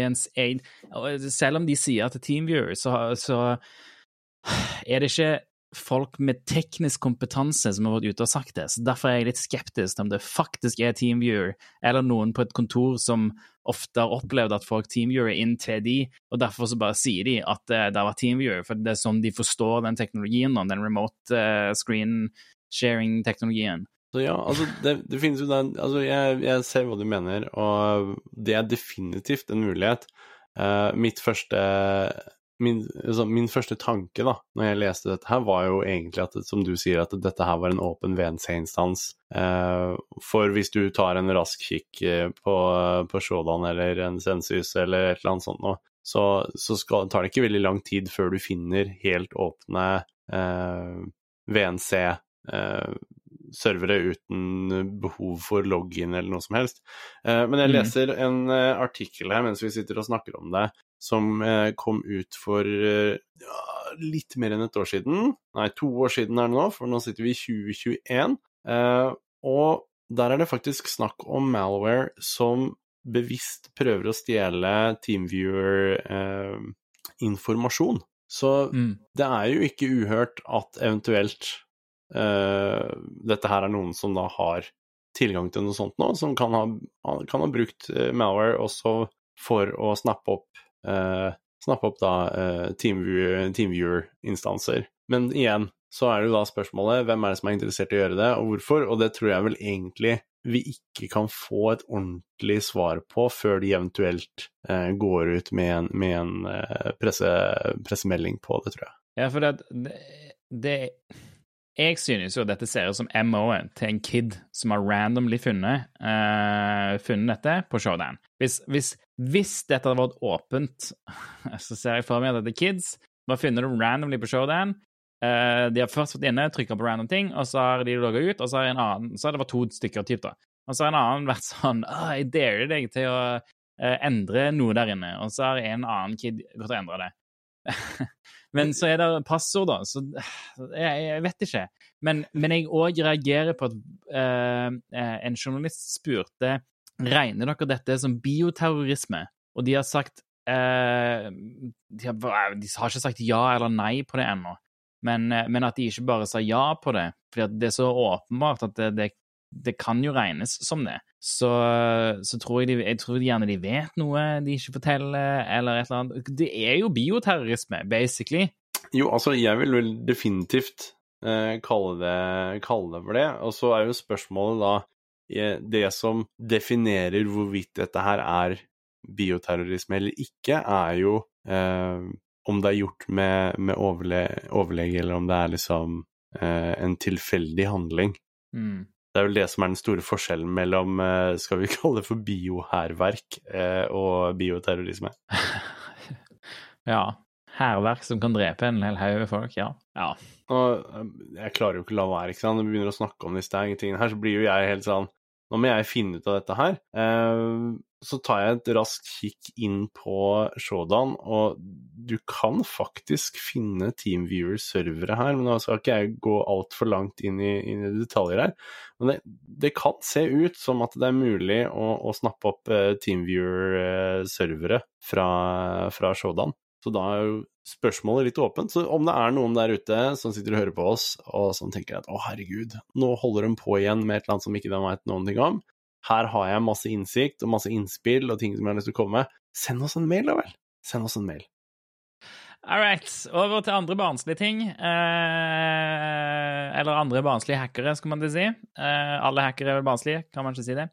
Speaker 2: Selv om de sier at det er TeamViewer, så, så er det ikke folk med teknisk kompetanse som har vært ute og sagt det. Så Derfor er jeg litt skeptisk om det faktisk er TeamViewer, eller noen på et kontor som ofte har opplevd at folk teamviewer inn til de, og derfor så bare sier de at det, var teamviewer, for det er sånn de forstår den teknologien, den remote uh, screen sharing-teknologien.
Speaker 1: Så ja, altså det, det finnes jo den Altså jeg, jeg, ser hva du mener, og det er definitivt en mulighet. Uh, mitt første min, altså, min, første tanke da når jeg leste dette, her var jo egentlig at som du sier, at dette her var en åpen VNC-instans. Eh, for hvis du tar en rask kikk eh, på, på Shodan eller en Sensus eller et eller annet sånt noe, så, så skal, tar det ikke veldig lang tid før du finner helt åpne eh, VNC. Eh, servere uten behov for login eller noe som helst. Eh, men jeg
Speaker 2: Mm.
Speaker 1: leser en eh, artikkel her mens vi sitter og snakker om det, som eh, kom ut for eh, ja, litt mer enn et år siden. Nei, to år siden er det nå, for nå sitter vi i 2021. Eh, og der er det faktisk snakk om malware som bevisst prøver å stjele TeamViewer-informasjon. Så
Speaker 2: Mm.
Speaker 1: det er jo ikke uhørt at eventuelt eh, dette her er noen som da har tilgang til noe sånt nå, som kan ha, kan ha brukt eh, malware også for å snappe opp, eh, snappe opp da eh, TeamViewer- TeamViewer-instanser. Men igjen så er det jo da spørsmålet hvem er det som er interessert i å gjøre det, og hvorfor, og det tror jeg vel egentlig vi ikke kan få et ordentlig svar på før de eventuelt eh, går ut med en, med en eh, presse, pressemelding på det, tror jeg.
Speaker 2: Ja, for det, det Jeg synes jo dette ser ut som MO-et til en kid som har randomly funnet, uh, funnet dette på Showdown. Hvis, hvis, hvis dette hadde vært åpent, så ser jeg for meg at dette er kids Bare finner du randomly på Showdown. Uh, de har først vært inne, trykka på random ting, og så har de logga ut, og så har en annen Så har det vært to stykker, typ, da. Og så har en annen vært sånn jeg darer deg til å uh, endre noe der inne. Og så har en annen kid gått og endra det. Men så er det passord, da, så jeg, jeg vet ikke. Men, men jeg òg reagerer på at eh, en journalist spurte regner dere dette som bioterrorisme, og de har sagt uh, de, har, de har ikke sagt ja eller nei på det ennå, men, men at de ikke bare sa ja på det, fordi det er så åpenbart at det, det, det kan jo regnes som det. Så, så tror jeg, de, jeg tror gjerne de vet noe de ikke forteller, eller et eller annet. Det er jo bioterrorisme, basically.
Speaker 1: Jo, altså, jeg vil vel definitivt eh, kalle, det, kalle det for det. Og så er jo spørsmålet da eh, Det som definerer hvorvidt dette her er bioterrorisme eller ikke, er jo eh, om det er gjort med, med overle overlege, eller om det er liksom eh, en tilfeldig handling.
Speaker 2: Mm.
Speaker 1: Det er vel det som er den store forskjellen mellom, eh, skal vi kalle det for biohærverk eh, og bioterrorisme.
Speaker 2: ja. Hærverk som kan drepe en hel haug med folk, ja. ja.
Speaker 1: Og eh, jeg klarer jo ikke å la være, ikke sant. Når vi begynner å snakke om disse tingene her, så blir jo jeg helt sånn Nå må jeg finne ut av dette her. Eh, så tar jeg et raskt kikk inn på Showdown, og du kan faktisk finne TeamViewer-servere her, men nå skal ikke jeg gå altfor langt inn i, inn i detaljer her. Men det, det kan se ut som at det er mulig å, å snappe opp eh, TeamViewer-servere fra, fra Showdown. Så da er jo spørsmålet litt åpent. Så om det er noen der ute som sitter og hører på oss, og som tenker at å herregud, nå holder de på igjen med et eller annet som ikke de vet noen ting om, her har jeg masse innsikt og masse innspill og ting som jeg har lyst til å komme med, send oss en mail, da vel. Send oss en mail.
Speaker 2: All right. Over til andre barnslige ting. Eh, eller andre barnslige hackere, skal man si. Eh, alle hackere er vel barnslige, kan man ikke si det?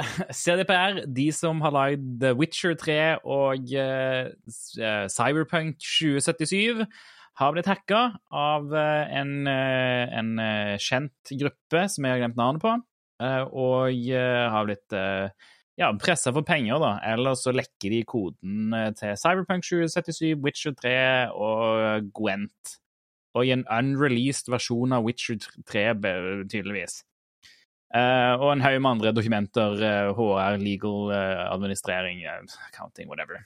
Speaker 2: CDPR, de som har lagd The Witcher 3 og uh, Cyberpunk 2077, har blitt hacka av eh, en, en kjent gruppe som jeg har glemt navnet på, og har blitt ja, pressa for penger, da. Eller så lekker de koden til Cyberpunk 2077, Witcher 3 og Gwent. Og i en unreleased versjon av Witcher 3, tydeligvis. Eh, og en haug med andre dokumenter. Uh, HR, legal, uh, administrering, eh, accounting, whatever.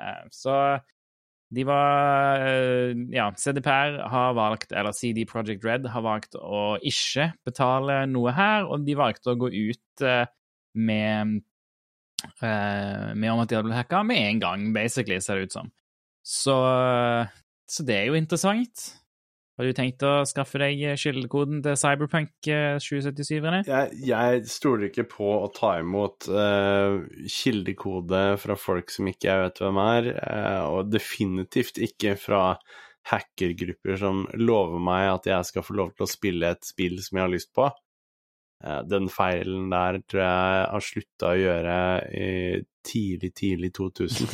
Speaker 2: Eh, så de var eh, Ja, CDPR har valgt, eller CD Project Red har valgt å ikke betale noe her, og de valgte å gå ut eh, med eh, med om at de hadde blitt hacka med en gang, basically, ser det ut som. Så, så det er jo interessant. Har du tenkt å skaffe deg kildekoden til Cyberpunk eh, 2077, René?
Speaker 1: Jeg, jeg stoler ikke på å ta imot uh, kildekode fra folk som ikke jeg vet hvem er, uh, og definitivt ikke fra hackergrupper som lover meg at jeg skal få lov til å spille et spill som jeg har lyst på. Eh, den feilen der tror jeg har slutta å gjøre i tidlig, tidlig 2000.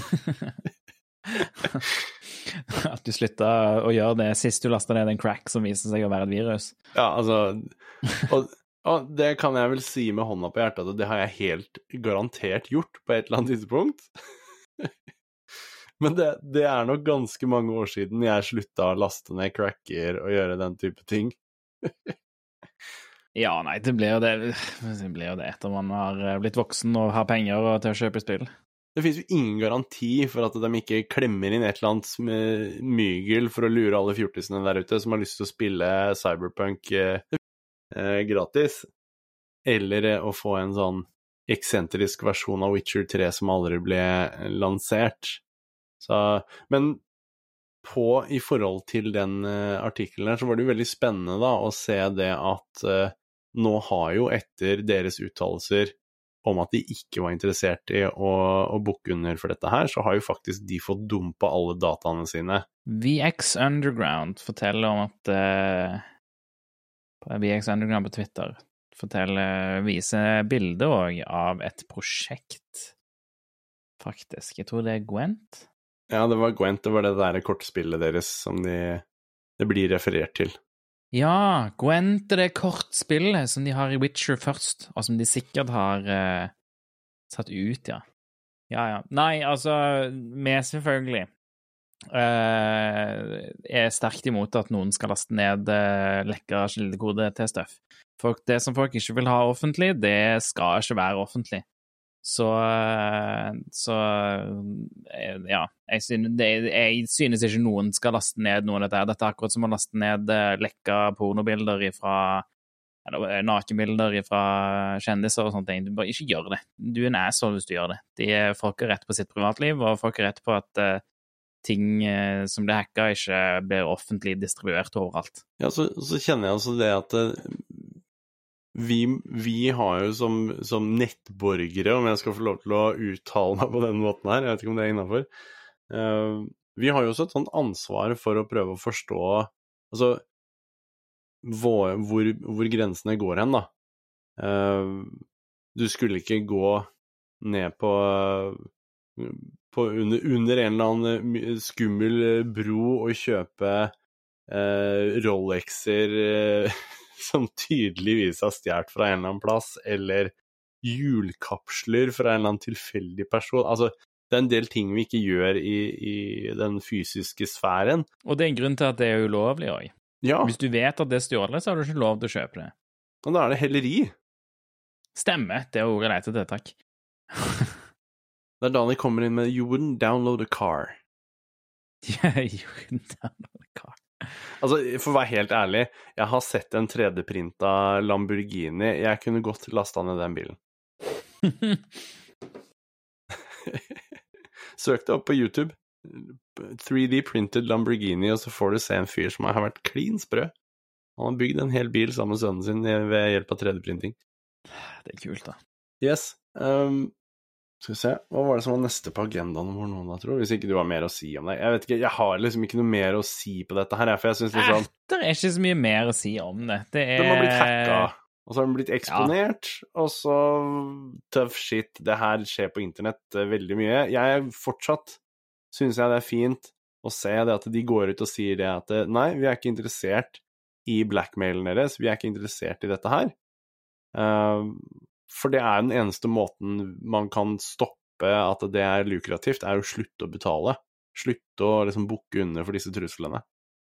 Speaker 2: At du slutta å gjøre det sist du lasta ned en crack som viste seg å være et virus?
Speaker 1: Ja, altså og, og det kan jeg vel si med hånda på hjertet at det har jeg helt garantert gjort på et eller annet tidspunkt. Men det, det er nok ganske mange år siden jeg slutta å laste ned cracker og gjøre den type ting.
Speaker 2: Ja, nei, det blir jo det, det blir jo det etter man har blitt voksen og har penger og til å kjøpe spill.
Speaker 1: Det finnes jo ingen garanti for at de ikke klemmer inn et eller annet med mygel for å lure alle fjortisene der ute som har lyst til å spille Cyberpunk eh, eh, gratis. Eller eh, å få en sånn eksentrisk versjon av Witcher 3 som aldri ble lansert. Så, men på, i forhold til den uh, artikkelen her, så var det jo veldig spennende da å se det at uh, nå har jo etter deres uttalelser om at de ikke var interessert i å, å booke under for dette her, så har jo faktisk de fått dumpa alle dataene sine.
Speaker 2: VX Underground forteller om at uh, VX Underground på Twitter forteller, viser bilder òg av et prosjekt, faktisk. Jeg tror det er Gwent.
Speaker 1: Ja, det var Gwent, det var det der kortspillet deres som de, det blir referert til.
Speaker 2: Ja, Gwent er det kortspillet som de har i Witcher først, og som de sikkert har uh, satt ut, ja. Ja, ja. Nei, altså, vi selvfølgelig uh, er sterkt imot at noen skal laste ned uh, lekka kildekode til Støff. Det som folk ikke vil ha offentlig, det skal ikke være offentlig. Så, så ja. Jeg synes, jeg synes, ikke noen skal laste ned noe av dette. Dette er akkurat som å laste ned eh, lekka pornobilder fra eh, nakenbilder fra kjendiser og sånne ting. Du bare ikke gjør det. Du er en asshole hvis du gjør det. De, folk har rett på sitt privatliv, og folk har rett på at uh, ting uh, som blir hacka, ikke blir offentlig distribuert overalt.
Speaker 1: Ja, så, så kjenner jeg altså det at uh, vi, vi, har jo som, som, nettborgere, om jeg skal få lov til å uttale meg på denne måten her, jeg vet ikke om det er innafor uh, Vi har jo også et sånt ansvar for å prøve å forstå altså hvor, hvor, hvor grensene går hen, da. Uh, du skulle ikke gå ned på, på under, under, en eller annen skummel bro og kjøpe uh, Rolexer som tydeligvis er stjålet fra en eller annen plass, eller hjulkapsler fra en eller annen tilfeldig person. Altså, det er en del ting vi ikke gjør i, i den fysiske sfæren.
Speaker 2: Og det er en grunn til at det er ulovlig òg.
Speaker 1: Ja.
Speaker 2: Hvis du vet at det er stjålet, så har du ikke lov til å kjøpe det.
Speaker 1: Og da er det helleri.
Speaker 2: Stemmer, det er ordet jeg leter etter, takk.
Speaker 1: det er da de kommer inn med 'You wouldn't download a car'.
Speaker 2: Yeah, you wouldn't download.
Speaker 1: Altså, For å være helt ærlig, jeg har sett en 3D-printa Lamborghini. Jeg kunne godt lasta ned den bilen. Søk det opp på YouTube. 3D printed Lamborghini, og så får du se en fyr som har vært klin sprø. Han har bygd en hel bil sammen med sønnen sin ved hjelp av 3D-printing.
Speaker 2: Det er kult, da.
Speaker 1: Yes. Um, skal vi se, hva var det som var neste på agendaen vår nå, da, tror du? Hvis ikke du har mer å si om det. Jeg vet ikke, jeg har liksom ikke noe mer å si på dette her, for jeg syns liksom
Speaker 2: eh, Det er ikke så mye mer å si om det. Det er
Speaker 1: De har blitt hacka, og så har de blitt eksponert, ja. og så Tough shit. Det her skjer på internett eh, veldig mye. Jeg fortsatt syns jeg det er fint å se det at de går ut og sier det at eh, nei, vi er ikke interessert i blackmailen deres, vi er ikke interessert i dette her. Uh, for det er den eneste måten man kan stoppe at det er lukrativt, er å slutte å betale. Slutte å liksom bukke under for disse truslene.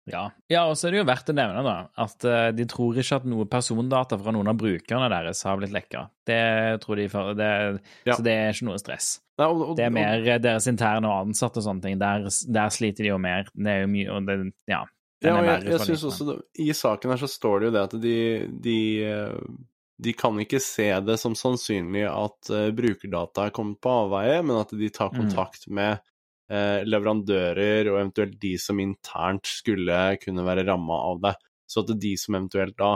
Speaker 2: Ja. ja, og så er det jo verdt å nevne da, at uh, de tror ikke at noe persondata fra noen av brukerne deres har blitt lekka. Det tror de for, det, ja. Så det er ikke noe stress.
Speaker 1: Nei, og, og,
Speaker 2: det er mer og, deres interne og ansatte og sånne ting. Der, der, sliter de jo mer. Det er jo mye og det, Ja.
Speaker 1: ja jeg, jeg synes også, I saken her så står det jo det at de, de uh, de kan ikke se det som sannsynlig at uh, brukerdata er kommet på avveie, men at de tar mm. kontakt med uh, leverandører og eventuelt de som internt skulle kunne være ramma av det. Så at de som eventuelt da,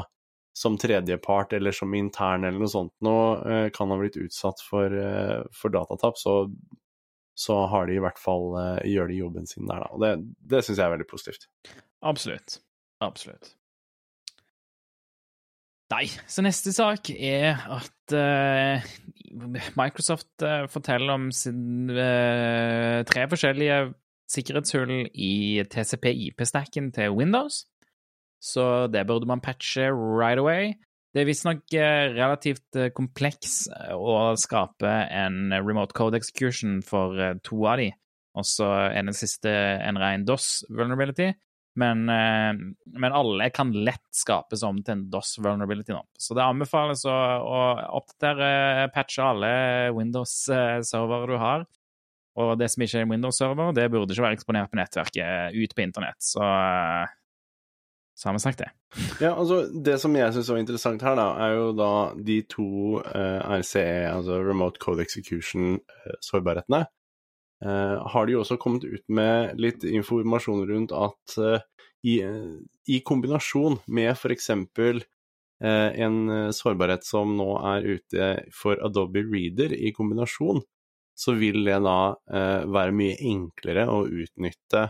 Speaker 1: som tredjepart eller som intern eller noe sånt nå, uh, kan ha blitt utsatt for, for datatap, så, så, har de i hvert fall gjør de jobben sin der, da. Og det, det syns jeg er veldig positivt.
Speaker 2: Absolutt. Absolutt. Nei, så neste sak er at uh, Microsoft uh, forteller om sin, uh, tre forskjellige sikkerhetshull i TCP-IP-stacken til Windows. Så det burde man patche right away. Det er visstnok relativt kompleks å skape en remote code execution for to av de. Og så er den siste en ren DOS vulnerability. Men, eh, men alle kan lett skapes om til en DOS vulnerability nå. Så det anbefales å, å oppdatere, patche alle Windows-servere du har. Og det som ikke er en Windows-server, det burde ikke være eksponert på nettverket ut på internett. Så, så har vi sagt det.
Speaker 1: Ja, altså Det som jeg syns var interessant her, da, er jo da de to uh, RCE, altså Remote Code Execution-sårbarhetene. Uh, har de også kommet ut med litt informasjon rundt at uh, i, i, kombinasjon med f.eks. Uh, en sårbarhet som nå er ute for Adobe Reader, i kombinasjon, så vil det da være mye enklere å utnytte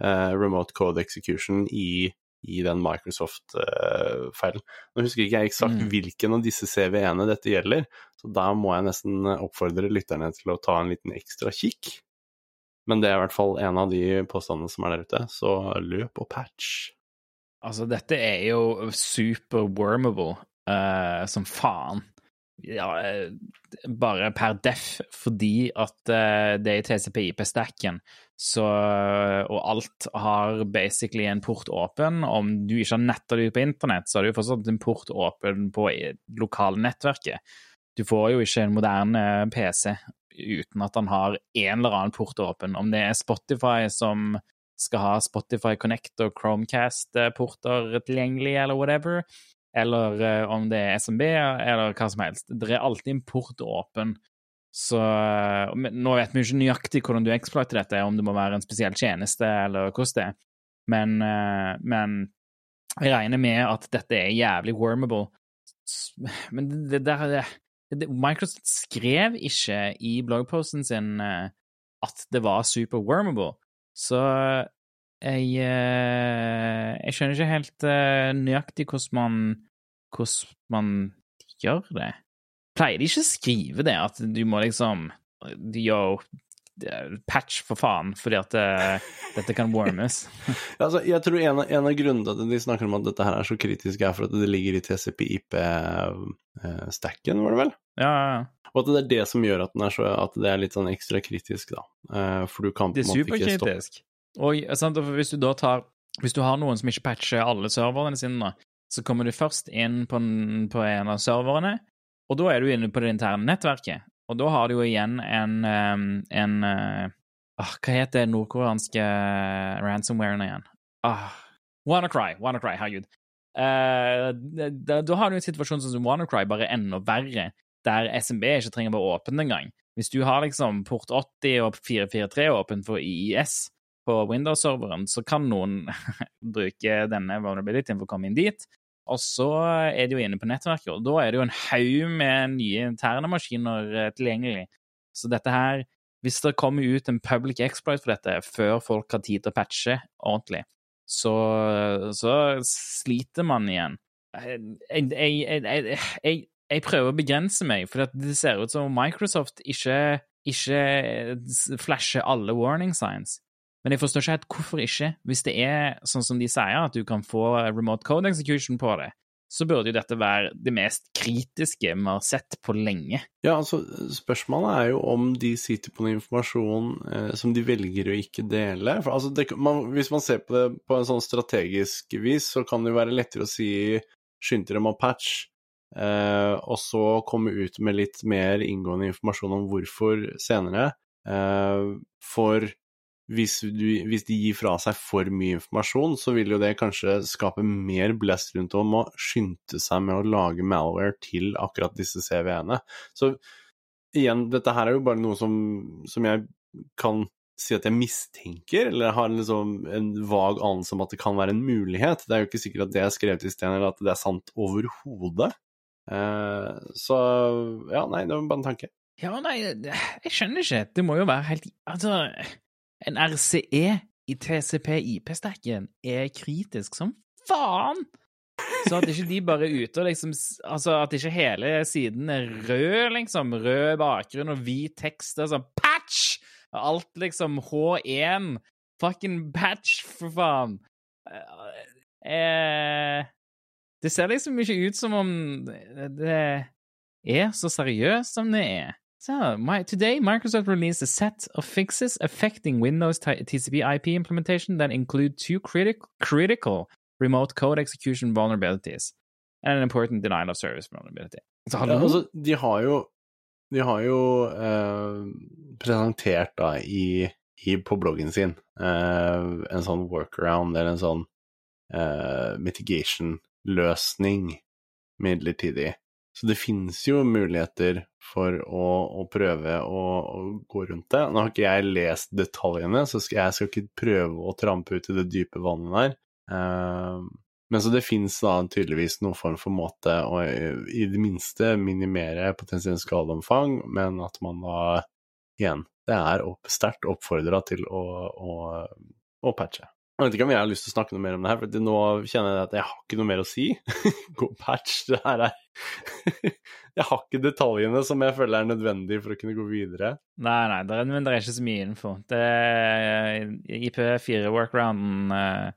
Speaker 1: remote code execution i i den Microsoft-feilen. Nå husker ikke jeg eksakt mm. hvilken av disse CVE-ene dette gjelder, så da må jeg nesten oppfordre lytterne til å ta en liten ekstra kikk. Men det er i hvert fall en av de påstandene som er der ute, så løp og patch.
Speaker 2: Altså, dette er jo super wormable uh, som faen ja, eh, bare per def, fordi at uh, det er i TCPIP-stacken, så og alt har basically en port åpen. Om du ikke har netta det ut på internett, så har du jo fortsatt en port åpen på lokalnettverket. Du får jo ikke en moderne PC uten at han har en eller annen port åpen. Om det er Spotify som skal ha Spotify Connect og Chromecast-porter tilgjengelig, eller whatever, eller uh, om det er SMB, eller hva som helst. Det er alltid en port åpen. Så uh, Nå vet vi ikke nøyaktig hvordan du exploiter dette, om det må være en spesiell tjeneste, eller hvordan det er, men, uh, men jeg regner med at dette er jævlig wormable. Men det, det, det, Microsoft skrev ikke i bloggposten sin at det var super wormable, så jeg, jeg skjønner ikke helt nøyaktig hvordan man hvordan man gjør det. Pleier de ikke å skrive det, at du må liksom Yo, patch, for faen, fordi at uh, dette kan warmes.
Speaker 1: altså, jeg tror en av, en av, grunnene til at de snakker om at dette her er så kritisk, er for at det ligger i TCP-IP-stacken, var det vel?
Speaker 2: Ja, ja, ja.
Speaker 1: Og at det er det som gjør at, er så, at det er litt sånn ekstra kritisk, da. Uh, for du kan på en måte ikke stoppe Det er superkritisk.
Speaker 2: Og sant, hvis du da tar Hvis du har noen som ikke patcher alle serverne sine, da, så kommer du først inn på en, på en av serverne, og da er du inne på det interne nettverket. Og da har du jo igjen en, en uh, Hva heter det nordkoreanske ransomwaren igjen? Ah, WannaCry. WannaCry, herregud. Uh, da, da, har du en situasjon som WannaCry, bare enda verre, der SMB ikke trenger å være åpen engang. Hvis du har liksom port 80 og 443 åpen for IIS, på Windows-serveren, så kan noen bruke denne vulnerabilityen for å komme inn dit. Og så er de jo inne på nettverket, og da er det jo en haug med nye interne maskiner eh, tilgjengelig. Så dette her Hvis det kommer ut en public exploit for dette før folk har tid til å patche ordentlig, så, så sliter man igjen. Jeg, jeg, jeg, jeg, prøver å begrense meg, for det ser ut som Microsoft ikke, ikke flasher alle warning signs. Men jeg forstår ikke helt hvorfor ikke. Hvis det er sånn som de sier, at du kan få remote code execution på det, så burde jo dette være det mest kritiske vi har sett på lenge.
Speaker 1: Ja, altså, spørsmålet er jo om de sitter på noe informasjon eh, som de velger å ikke dele. For, altså, det, man, hvis man ser på det på en sånn strategisk vis, så kan det jo være lettere å si skynd dere med patch, eh, og så komme ut med litt mer inngående informasjon om hvorfor senere. Eh, for hvis, du, hvis, de gir fra seg for mye informasjon, så vil jo det kanskje skape mer blest rundt om å skynde seg med å lage malware til akkurat disse CV-ene. Så igjen, dette her er jo bare noe som, som jeg kan si at jeg mistenker, eller har liksom en vag anelse om at det kan være en mulighet. Det er jo ikke sikkert at det er skrevet i sten, eller at det er sant overhodet. Eh, så ja, nei, det var bare en tanke.
Speaker 2: Ja, nei, jeg skjønner ikke. Det må jo være helt Altså en RCE i TCP-IP-stacken er kritisk som faen! Så at ikke de bare er ute og liksom Altså, at ikke hele siden er rød, liksom. Rød bakgrunn og hvit tekst. Er sånn patch! Alt liksom H1. Fucking patch, for faen. Eh, det ser liksom ikke ut som om det er så seriøst som det er. So, my, today, Microsoft released a set of fixes affecting Windows TCP IP implementation that include two critic- critical remote code execution vulnerabilities and an important denial of service vulnerability. Så
Speaker 1: Ja, altså, de har jo, de har jo eh, presentert da i, i, på bloggen sin eh, en sånn workaround eller en sånn eh, mitigation-løsning midlertidig. Så det finnes jo muligheter for å, å prøve å, å, gå rundt det. Nå har ikke jeg lest detaljene, så skal, jeg skal ikke prøve å trampe ut i det dype vannet der. Uh, men så det finnes da tydeligvis noen form for måte å i det minste minimere potensielt skadeomfang, men at man da igjen det er opp, sterkt oppfordra til å, å, å, patche. Jeg vet ikke om jeg har lyst til å snakke noe mer om det her, for nå kjenner jeg at jeg har ikke noe mer å si. Gå patch, det her er Jeg har ikke detaljene som jeg føler er nødvendig for å kunne gå videre.
Speaker 2: Nei, nei, det er, men det er ikke så mye info. Det er IP4-workrounden uh,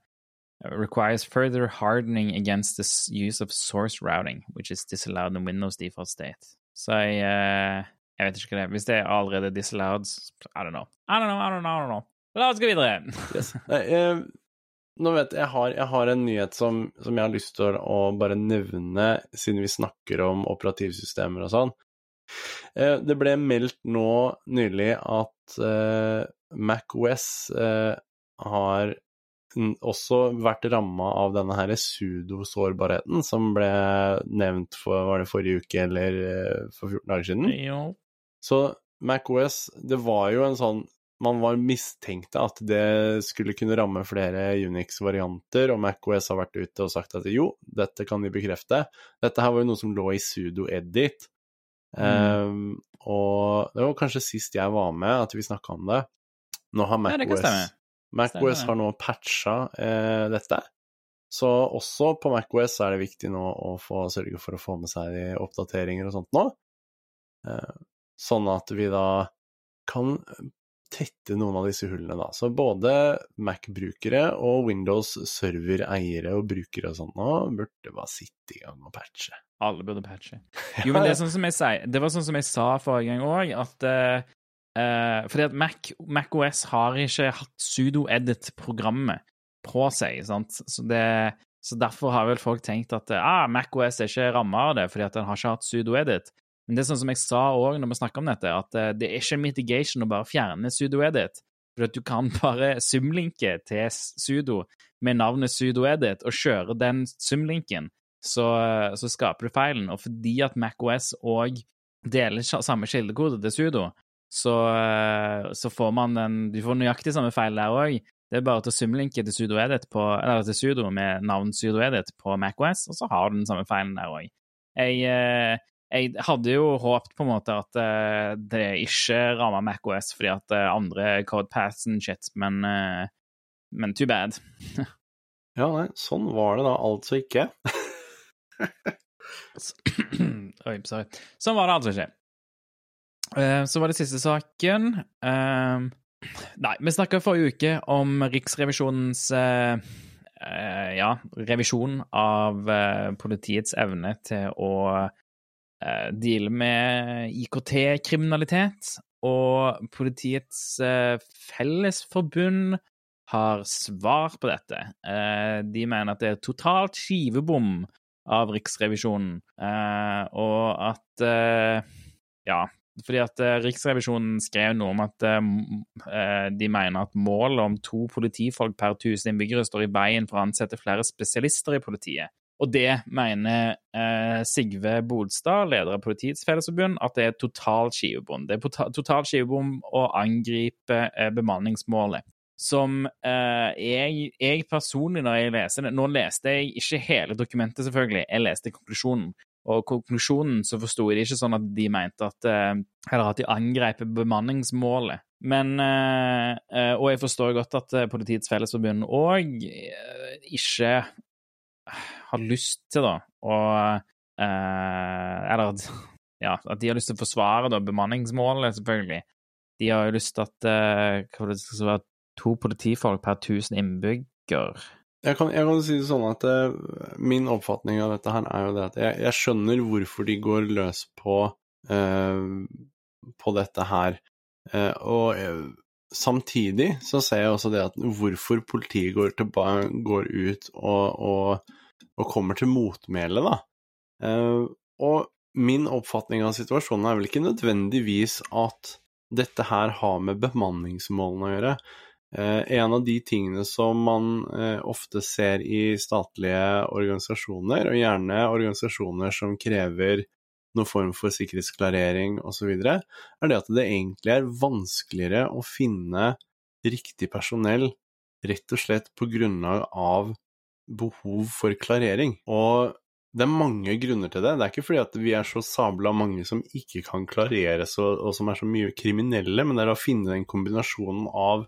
Speaker 2: requires further hardening against the use of source routing, which is disallowed in Windows default state. Så jeg uh, Jeg vet ikke hva det er. Hvis det er allerede disallowed, I don't know. I don't know, I don't know, I don't know. La oss gå videre.
Speaker 1: yes. jeg, nå vet jeg, jeg har, jeg har en nyhet som, som, jeg har lyst til å bare nevne, siden vi snakker om operativsystemer og sånn. Eh, det ble meldt nå nylig at eh, MacOS eh, har også vært ramma av denne her sudosårbarheten som ble nevnt for var det forrige uke eller eh, for 14 dager siden.
Speaker 2: Jo.
Speaker 1: Så MacOS, det var jo en sånn Man var mistenkte at det skulle kunne ramme flere Unix-varianter, og MacOS har vært ute og sagt at jo, dette kan de bekrefte. Dette her var jo noe som lå i sudo-edit. Mm. Um, og det var kanskje sist jeg var med at vi snakka om det. Nå har MacOS ja, MacOS har nå patcha eh, dette. Så også på MacOS er det viktig nå å få sørge for å få med seg oppdateringer og sånt nå. Eh, sånn at vi da kan tette noen av disse hullene, da. Så både Mac-brukere og Windows server-eiere og brukere og sånn nå burde bare sitte i gang og patche.
Speaker 2: Alle burde patche. Jo, men det, er sånn som jeg sier, det var sånn som jeg sa forrige gang òg, at uh, Fordi at Mac, Mac, OS har ikke hatt sudo-edit-programmet på seg, sant. Så, det, så derfor har vel folk tenkt at ah, Mac OS er ikke ramma av det, fordi at den har ikke hatt sudo-edit. Men det er sånn som jeg sa òg når vi snakker om dette, at eh, det er ikke mitigation å bare fjerne sudo-edit. For at du kan bare sumlinke til sudo med navnet sudo-edit og kjøre den sumlinken, så, så, skaper du feilen. Og fordi at MacOS òg deler samme kildekode til sudo, så, eh, så, får man den Du får nøyaktig samme feil der òg. Det er bare til å sumlinke til sudo-edit på, eller til sudo med navn sudo-edit på MacOS, og så har du den samme feilen der òg. Jeg, eh, jeg hadde jo håpet på en måte at uh, det ikke ramma MacOS fordi at uh, andre codepaths and shit, men, uh, men too bad.
Speaker 1: ja, nei, sånn var det da altså ikke.
Speaker 2: Oi, sorry. Sånn var det altså ikke. så var det siste saken. nei, vi snakka forrige uke om Riksrevisjonens ja, revisjon av politiets evne til å eh, dealer med IKT-kriminalitet, og Politiets uh, Fellesforbund har svar på dette. Uh, de mener at det er totalt skivebom av Riksrevisjonen, og at Ja, fordi at Riksrevisjonen skrev noe om at de mener at målet om to politifolk per tusen innbyggere står i veien for å ansette flere spesialister i politiet. Og det mener eh, Sigve Bolstad, leder av Politiets Fellesforbund, at det er totalt skivebom. Det er totalt skivebom å angripe eh, bemanningsmålet. Som eh, jeg, jeg, personlig, når jeg leser det Nå leste jeg ikke hele dokumentet, selvfølgelig, jeg leste konklusjonen. Og konklusjonen så forsto jeg det ikke sånn at de mente at eh, Eller at de angrep bemanningsmålet. Men eh, eh, Og jeg forstår godt at Politiets Fellesforbund òg ikke har lyst til, da, å eh, Eller ja, at de har lyst til å forsvare da, bemanningsmålet, selvfølgelig. De har jo lyst til at eh, det skal være to politifolk per tusen innbygger.
Speaker 1: Jeg kan, jeg kan, si det sånn at eh, min oppfatning av dette her er jo det at jeg, jeg skjønner hvorfor de går løs på uh, på dette her. Eh, og eh, samtidig så ser jeg også det at hvorfor politiet går, til, går ut og, og, og kommer til motmæle, da. Eh, og min oppfatning av situasjonen er vel ikke nødvendigvis at dette her har med bemanningsmålene å gjøre. Eh, en av de tingene som man eh, ofte ser i statlige organisasjoner, og gjerne organisasjoner som krever noen form for sikkerhetsklarering osv., er det at det egentlig er vanskeligere å finne riktig personell rett og slett på grunnlag av behov for klarering. Og det er mange grunner til det. Det er ikke fordi at vi er så sabla mange som ikke kan klareres og, og som er så mye kriminelle, men det er å finne den kombinasjonen av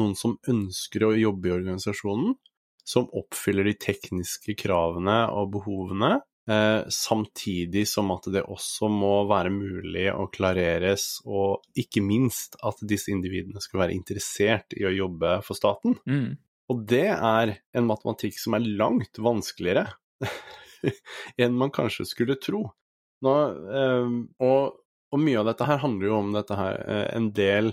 Speaker 1: noen som ønsker å jobbe i organisasjonen, som oppfyller de tekniske kravene og behovene, eh, samtidig som at det også må være mulig å klareres, og ikke minst at disse individene skal være interessert i å jobbe for staten.
Speaker 2: Mm.
Speaker 1: Og det er en matematikk som er langt vanskeligere enn man kanskje skulle tro. Nå, eh, og, og, mye av dette her handler jo om dette her, eh, en del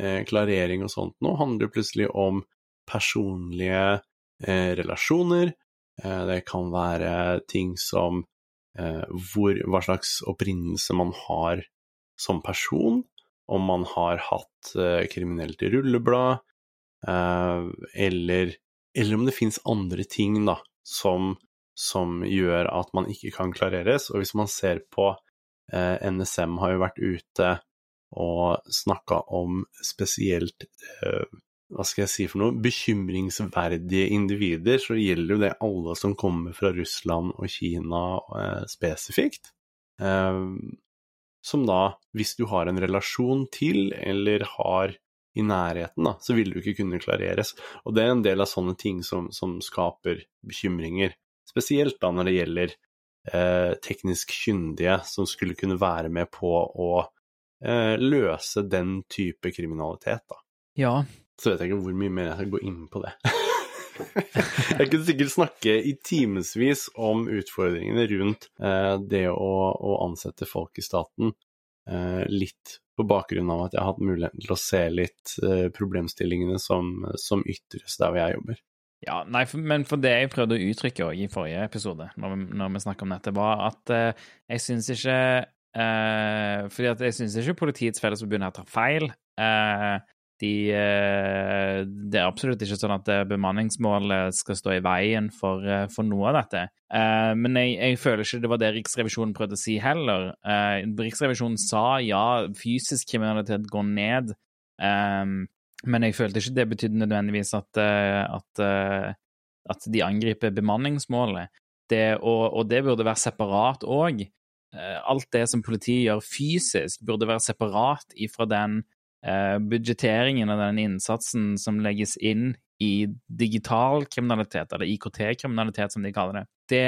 Speaker 1: eh, klarering og sånt nå handler jo plutselig om personlige eh, relasjoner. Det kan være ting som hvor, hva slags opprinnelse man har som person, om man har hatt kriminelt rulleblad, eller, eller om det finnes andre ting da, som som gjør at man ikke kan klareres. Og hvis man ser på eh, NSM har jo vært ute og snakka om spesielt eh, hva skal jeg si for noe, bekymringsverdige individer, så gjelder jo det alle som kommer fra Russland og Kina eh, spesifikt. Eh, som da, hvis du har en relasjon til, eller har i nærheten, da, så vil du ikke kunne klareres. Og det er en del av sånne ting som, som skaper bekymringer. Spesielt da når det gjelder eh, teknisk kyndige som skulle kunne være med på å eh, løse den type kriminalitet, da.
Speaker 2: Ja.
Speaker 1: Så vet jeg ikke hvor mye mer jeg skal gå inn på det. jeg kunne sikkert snakke i timevis om utfordringene rundt eh, det å, å, ansette folk i staten, eh, litt på bakgrunn av at jeg har hatt muligheten til å se litt eh, problemstillingene som, som ytres der hvor jeg jobber.
Speaker 2: Ja, nei, for, men for det jeg prøvde å uttrykke i forrige episode, når vi, når vi om dette, var at eh, jeg syns ikke eh, Fordi at jeg syns ikke Politiets Fellesforbund her tar feil. Eh, de, eh, det er absolutt ikke sånn at eh, bemanningsmålet skal stå i veien for, eh, for noe av dette. men jeg, jeg, føler ikke det var det Riksrevisjonen prøvde å si heller. Riksrevisjonen sa ja, fysisk kriminalitet går ned. Men jeg følte ikke det betydde nødvendigvis at, at, at de angriper bemanningsmålet. Det, og, og, det burde være separat òg. Alt det som politiet gjør fysisk, burde være separat ifra den budsjetteringen av den innsatsen som legges inn i digital kriminalitet, eller IKT-kriminalitet, som de kaller det. det.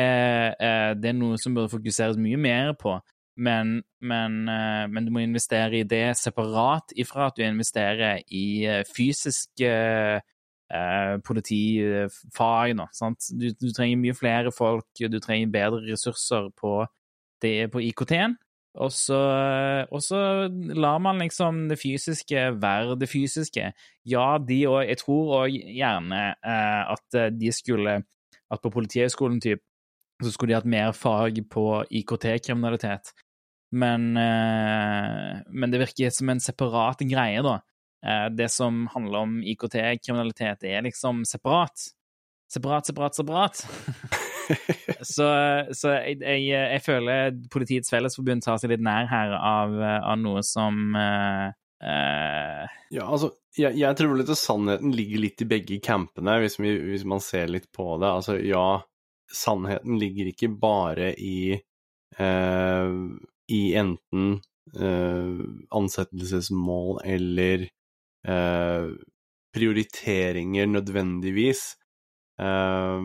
Speaker 2: Det er noe som burde fokuseres mye mer på men, men, eh, men, du må investere i det separat ifra at du investerer i fysisk eh, politifag. Nå, du, du, trenger mye flere folk, du trenger bedre ressurser på, på IKT-en. Og så, og så, lar man liksom det fysiske være det fysiske. Ja, de òg Jeg tror òg gjerne eh, at de skulle At på Politihøgskolen typ, så skulle de hatt mer fag på IKT-kriminalitet. Men, eh, men, det virker som en separat greie, da. Eh, det som handler om IKT-kriminalitet, er liksom separat. Separat, separat, separat. så, så jeg, jeg, jeg, føler Politiets Fellesforbund tar seg litt nær her av, av noe som uh,
Speaker 1: Ja, altså, jeg, jeg tror litt at sannheten ligger litt i begge campene, hvis, vi, hvis man ser litt på det. Altså, ja, sannheten ligger ikke bare i, uh, i enten uh, ansettelsesmål eller prioriteringer nødvendigvis, eh,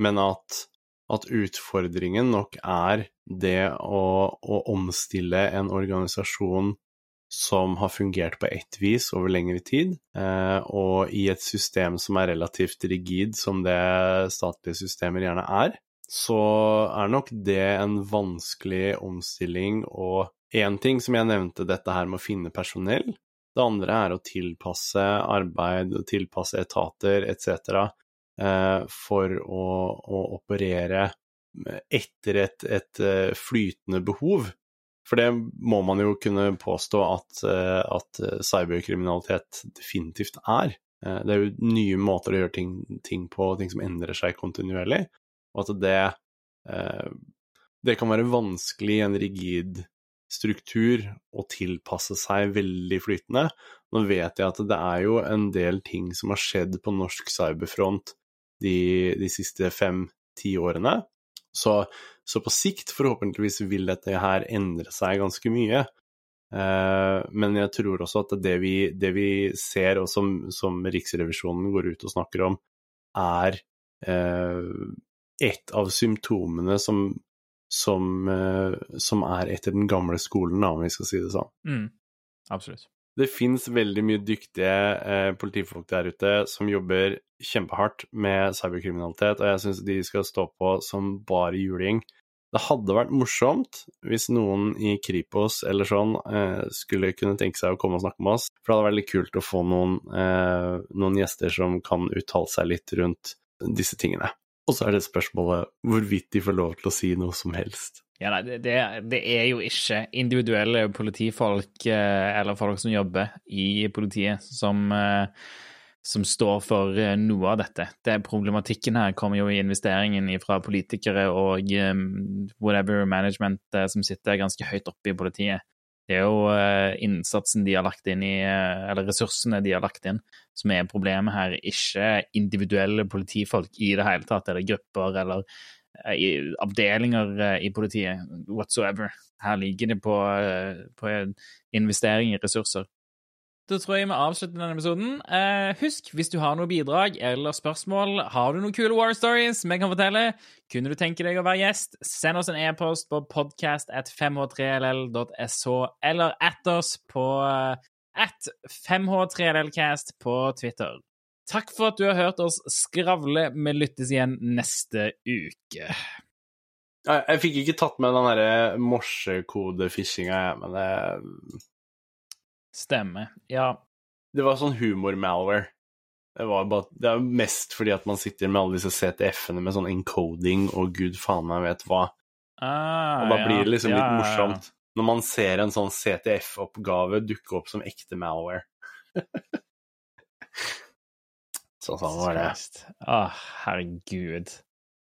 Speaker 1: men at, at, utfordringen nok er det å, å omstille en organisasjon som har fungert på ett vis over lengre tid, eh, og i et system som er relativt rigid, som det statlige systemer gjerne er, så er nok det en vanskelig omstilling og én ting som jeg nevnte, dette her med å finne personell. Det andre er å tilpasse arbeid, tilpasse etater etc. Eh, for å, å, operere etter et, et, eh, flytende behov. For det må man jo kunne påstå at, eh, at cyberkriminalitet definitivt er. Det er jo nye måter å gjøre ting, ting, på, ting som endrer seg kontinuerlig, og at det, det kan være vanskelig i en rigid struktur å tilpasse seg veldig flytende. Nå vet jeg at det er jo en del ting som har skjedd på norsk cyberfront de, de siste fem-ti årene, så, så, på sikt, forhåpentligvis, vil dette her endre seg ganske mye. Uh, men jeg tror også at det vi, det vi ser, og som, som, Riksrevisjonen går ut og snakker om, er uh, et av symptomene som, som, uh, som, er etter den gamle skolen, om vi skal si det sånn.
Speaker 2: Mm, absolutt.
Speaker 1: Det fins veldig mye dyktige eh, politifolk der ute som jobber kjempehardt med cyberkriminalitet, og jeg syns de skal stå på som bare juling. Det hadde vært morsomt hvis noen i Kripos eller sånn eh, skulle kunne tenke seg å komme og snakke med oss, for det hadde vært litt kult å få noen, eh, noen gjester som kan uttale seg litt rundt disse tingene. Og så er det spørsmålet hvorvidt de får lov til å si noe som helst.
Speaker 2: Ja, nei, det, det, er jo ikke individuelle politifolk eh, eller folk som jobber i politiet, som, eh, som står for eh, noe av dette. Det Problematikken her kommer jo i investeringen fra politikere og whatever management som sitter ganske høyt oppe i politiet. Det er jo innsatsen de har lagt inn i, eller ressursene de har lagt inn, som er problemet her. Ikke individuelle politifolk i det hele tatt, eller grupper eller avdelinger eh, i politiet whatsoever. Her ligger det på, eh, på investering i ressurser. Da tror jeg vi avslutter denne episoden. Eh, husk, hvis du har noe bidrag eller spørsmål, har du noen kule war stories vi kan fortelle, kunne du tenke deg å være gjest, send oss en e-post på podcast at 5h3ll.sh, eller at oss på at 5h3llcast på Twitter. Takk for at du har hørt oss skravle. Vi lyttes igjen neste uke.
Speaker 1: Jeg, jeg fikk ikke tatt med den derre morsekodefishinga, jeg, men det
Speaker 2: Stemmer. Ja.
Speaker 1: Det var sånn humor-malware. Det, bare, det er mest fordi at man sitter med alle disse CTF-ene med sånn encoding og gud faen meg vet hva.
Speaker 2: Ah,
Speaker 1: og da blir det liksom
Speaker 2: ja,
Speaker 1: litt morsomt når man ser en sånn CTF-oppgave dukke opp som ekte malware. Så sånn var det.
Speaker 2: Å, oh, herregud.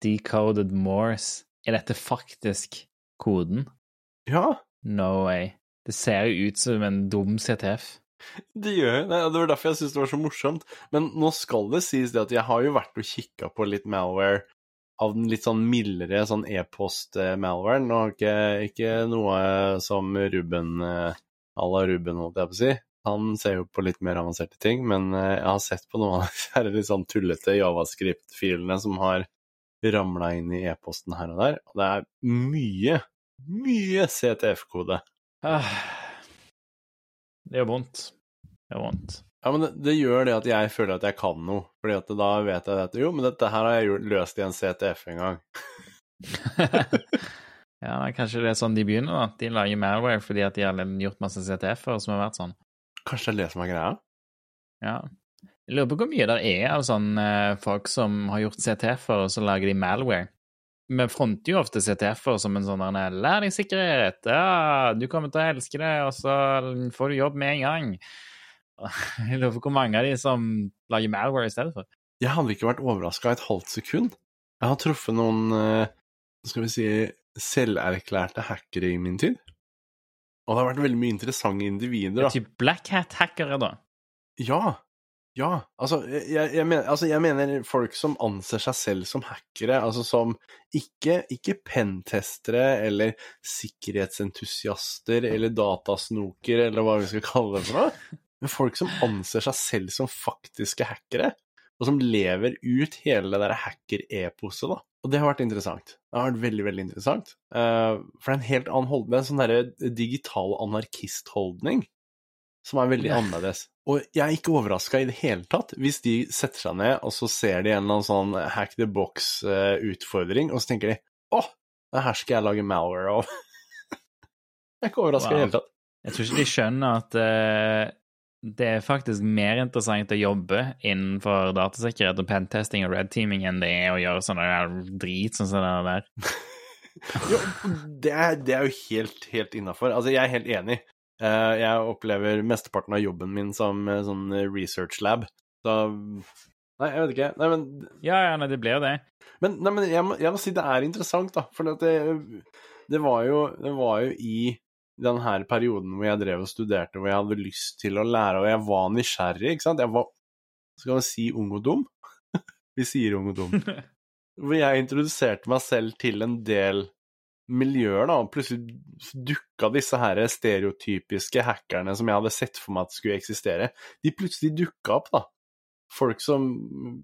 Speaker 2: Decoded Morse. Er dette faktisk koden?
Speaker 1: Ja.
Speaker 2: No way. Det ser jo ut som en dum CTF.
Speaker 1: Det gjør det. Det var derfor jeg syntes det var så morsomt. Men nå skal det sies det at jeg har jo vært og kikka på litt malware av den litt sånn mildere sånn e-post-malwaren. Og ikke, ikke noe som Ruben à la Ruben, holdt jeg på å si. Han ser jo på litt mer avanserte ting, men eh, jeg har sett på noen av disse litt sånn tullete javascript-filene som har ramla inn i e-posten her og der, og det er mye, mye CTF-kode.
Speaker 2: Ah, det gjør vondt. Det gjør vondt.
Speaker 1: Ja, men det, det, gjør det at jeg føler at jeg kan noe, fordi at da vet jeg at jo, men dette her har jeg løst i en CTF en gang.
Speaker 2: ja, kanskje det er sånn de begynner, da. De lager malware fordi at de har gjort masse CTF-er som har vært sånn.
Speaker 1: Kanskje det er det som er greia?
Speaker 2: Ja. Jeg lurer på hvor mye det er av sånne eh, folk som har gjort CTF-er, og så lager de malware. Vi fronter jo ofte CTF-er som en sånn lær deg sikkerhet, ja, du kommer til å elske det, og så får du jobb med en gang. Jeg lurer på hvor mange av de som lager malware i stedet for.
Speaker 1: Jeg hadde ikke vært overraska et halvt sekund. Jeg har truffet noen, eh, skal vi si, selverklærte hackere i min tid. Og det har vært veldig mye interessante individer. da.
Speaker 2: Typ black hat-hackere, da?
Speaker 1: Ja. Ja. Altså jeg, jeg, mener, altså jeg, mener, folk som anser seg selv som hackere, altså som ikke, ikke pentestere eller sikkerhetsentusiaster eller datasnoker eller hva vi skal kalle det for noe, men folk som anser seg selv som faktiske hackere, og som lever ut hele det der hacker-eposet, da. Og det har vært interessant. Det har vært veldig, veldig interessant. Uh, for det er en helt annen holdning. Det er en sånn derre digital anarkist-holdning som er veldig yeah. annerledes. Og jeg er ikke overraska i det hele tatt hvis de setter seg ned, og så ser de en eller annen sånn hack the box-utfordring, og så tenker de åh, det her skal jeg lage malware av. Jeg er ikke overraska i det hele tatt.
Speaker 2: Jeg tror ikke de skjønner at uh, det er faktisk mer interessant å jobbe innenfor datasikkerhet og pentesting og red teaming enn det er å gjøre sånne drit som sånn det der.
Speaker 1: jo, det er, det er jo helt, helt innafor. Altså, jeg er helt enig. Uh, jeg opplever mesteparten av jobben min som uh, sånn research lab. Så Nei, jeg vet ikke. Nei, men
Speaker 2: Ja, ja, nei, det ble jo det.
Speaker 1: Men, nei, men jeg, må, jeg, må, si det er interessant, da. For det, det, var jo, det var jo i den her perioden hvor jeg drev og studerte, hvor jeg hadde lyst til å lære, og jeg var nysgjerrig, ikke sant. Jeg var Skal man si ung og dum? Vi sier ung og dum. hvor jeg introduserte meg selv til en del miljøer, da, og plutselig dukka disse her stereotypiske hackerne som jeg hadde sett for meg at skulle eksistere, de plutselig dukka opp, da folk som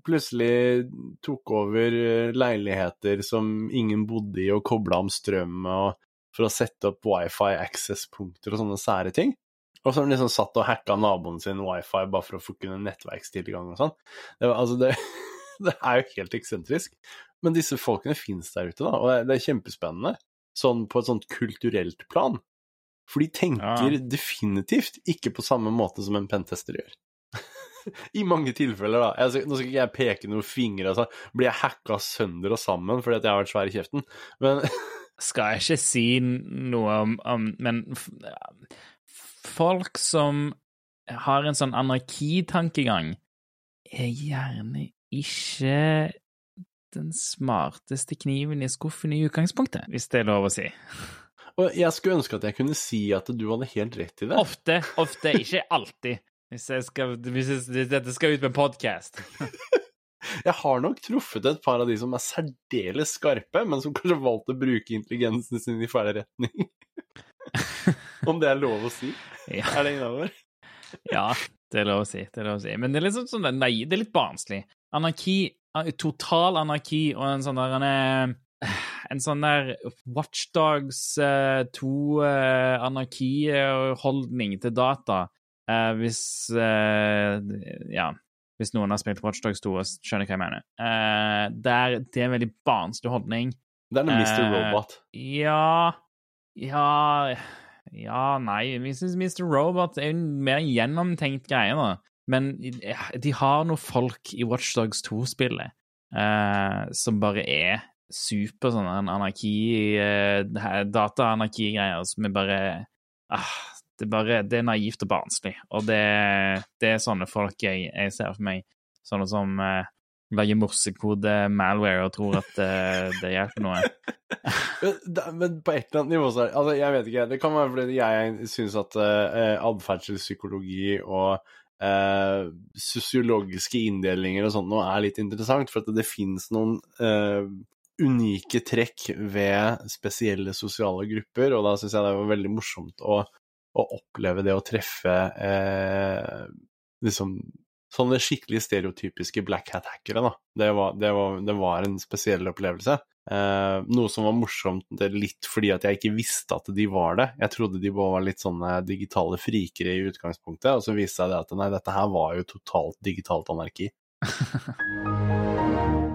Speaker 1: plutselig tok over eh, leiligheter som ingen bodde i, og kobla om strøm og for å sette opp wifi access-punkter og sånne sære ting. Og så har de liksom satt og hacka naboen sin wifi bare for å få kunne nettverkstilgang og sånn. Det, altså det, det, er jo helt eksentrisk. Men disse folkene fins der ute, da, og det, er kjempespennende. Sånn på et sånt kulturelt plan. For de tenker ja. definitivt ikke på samme måte som en pentester gjør. I mange tilfeller, da. Jeg, nå skal ikke jeg peke noen fingre, altså. Blir jeg hacka sønder og sammen fordi jeg har vært svær i kjeften? Men
Speaker 2: Skal jeg ikke si noe om, om Men folk som har en sånn anarkitankegang, er gjerne ikke den smarteste kniven i skuffen i utgangspunktet, hvis det er lov å si.
Speaker 1: Og jeg skulle ønske at jeg kunne si at du hadde helt rett i det.
Speaker 2: Ofte, ofte, ikke alltid. Hvis, skal, hvis, hvis dette skal ut med podkast.
Speaker 1: jeg har nok truffet et par av de som er særdeles skarpe, men som kanskje valgte å bruke intelligensen sin i feil retning. Om det er lov å si? Ja. Er det innover?
Speaker 2: ja, det er lov å si. Det er lov å si. Men det er litt sånn, sånn nei, det er litt barnslig. Anarki, total anarki og en sånn der en, en sånn der Watchdogs 2 uh, uh, anarkiholdning til data Uh, hvis uh, Ja, hvis noen har spilt Watchdogs 2 og skjønner hva jeg mener. Uh, der, det er en veldig barnslig holdning.
Speaker 1: Det er en Mr. Robot.
Speaker 2: Ja Ja Ja, nei. Mr. Robot er en mer gjennomtenkt greie, da. Men de har noen folk i Watchdogs 2-spillet som bare er super sånn anarki Data-anarki-greier som er bare ah, det, bare, det er naivt og barnslig, og det, det er sånne folk jeg, jeg, ser for meg. Sånne som eh, lager morsekode malware og tror at eh, det hjelper noe.
Speaker 1: men, på et eller annet nivå så altså, Jeg vet ikke. Det kan være fordi jeg syns at eh, atferdspsykologi og eh, sosiologiske inndelinger og sånt nå er litt interessant, for at det, finnes noen eh, unike trekk ved spesielle sosiale grupper, og da syns jeg det var veldig morsomt å å oppleve det å treffe eh, liksom sånne skikkelig stereotypiske black hat-hackere, da. Det var, det, var, det var, en spesiell opplevelse. Eh, noe som var morsomt litt fordi at jeg ikke visste at de var det. Jeg trodde de var litt sånne digitale frikere i utgangspunktet, og så viste seg det at nei, dette her var jo totalt digitalt anarki.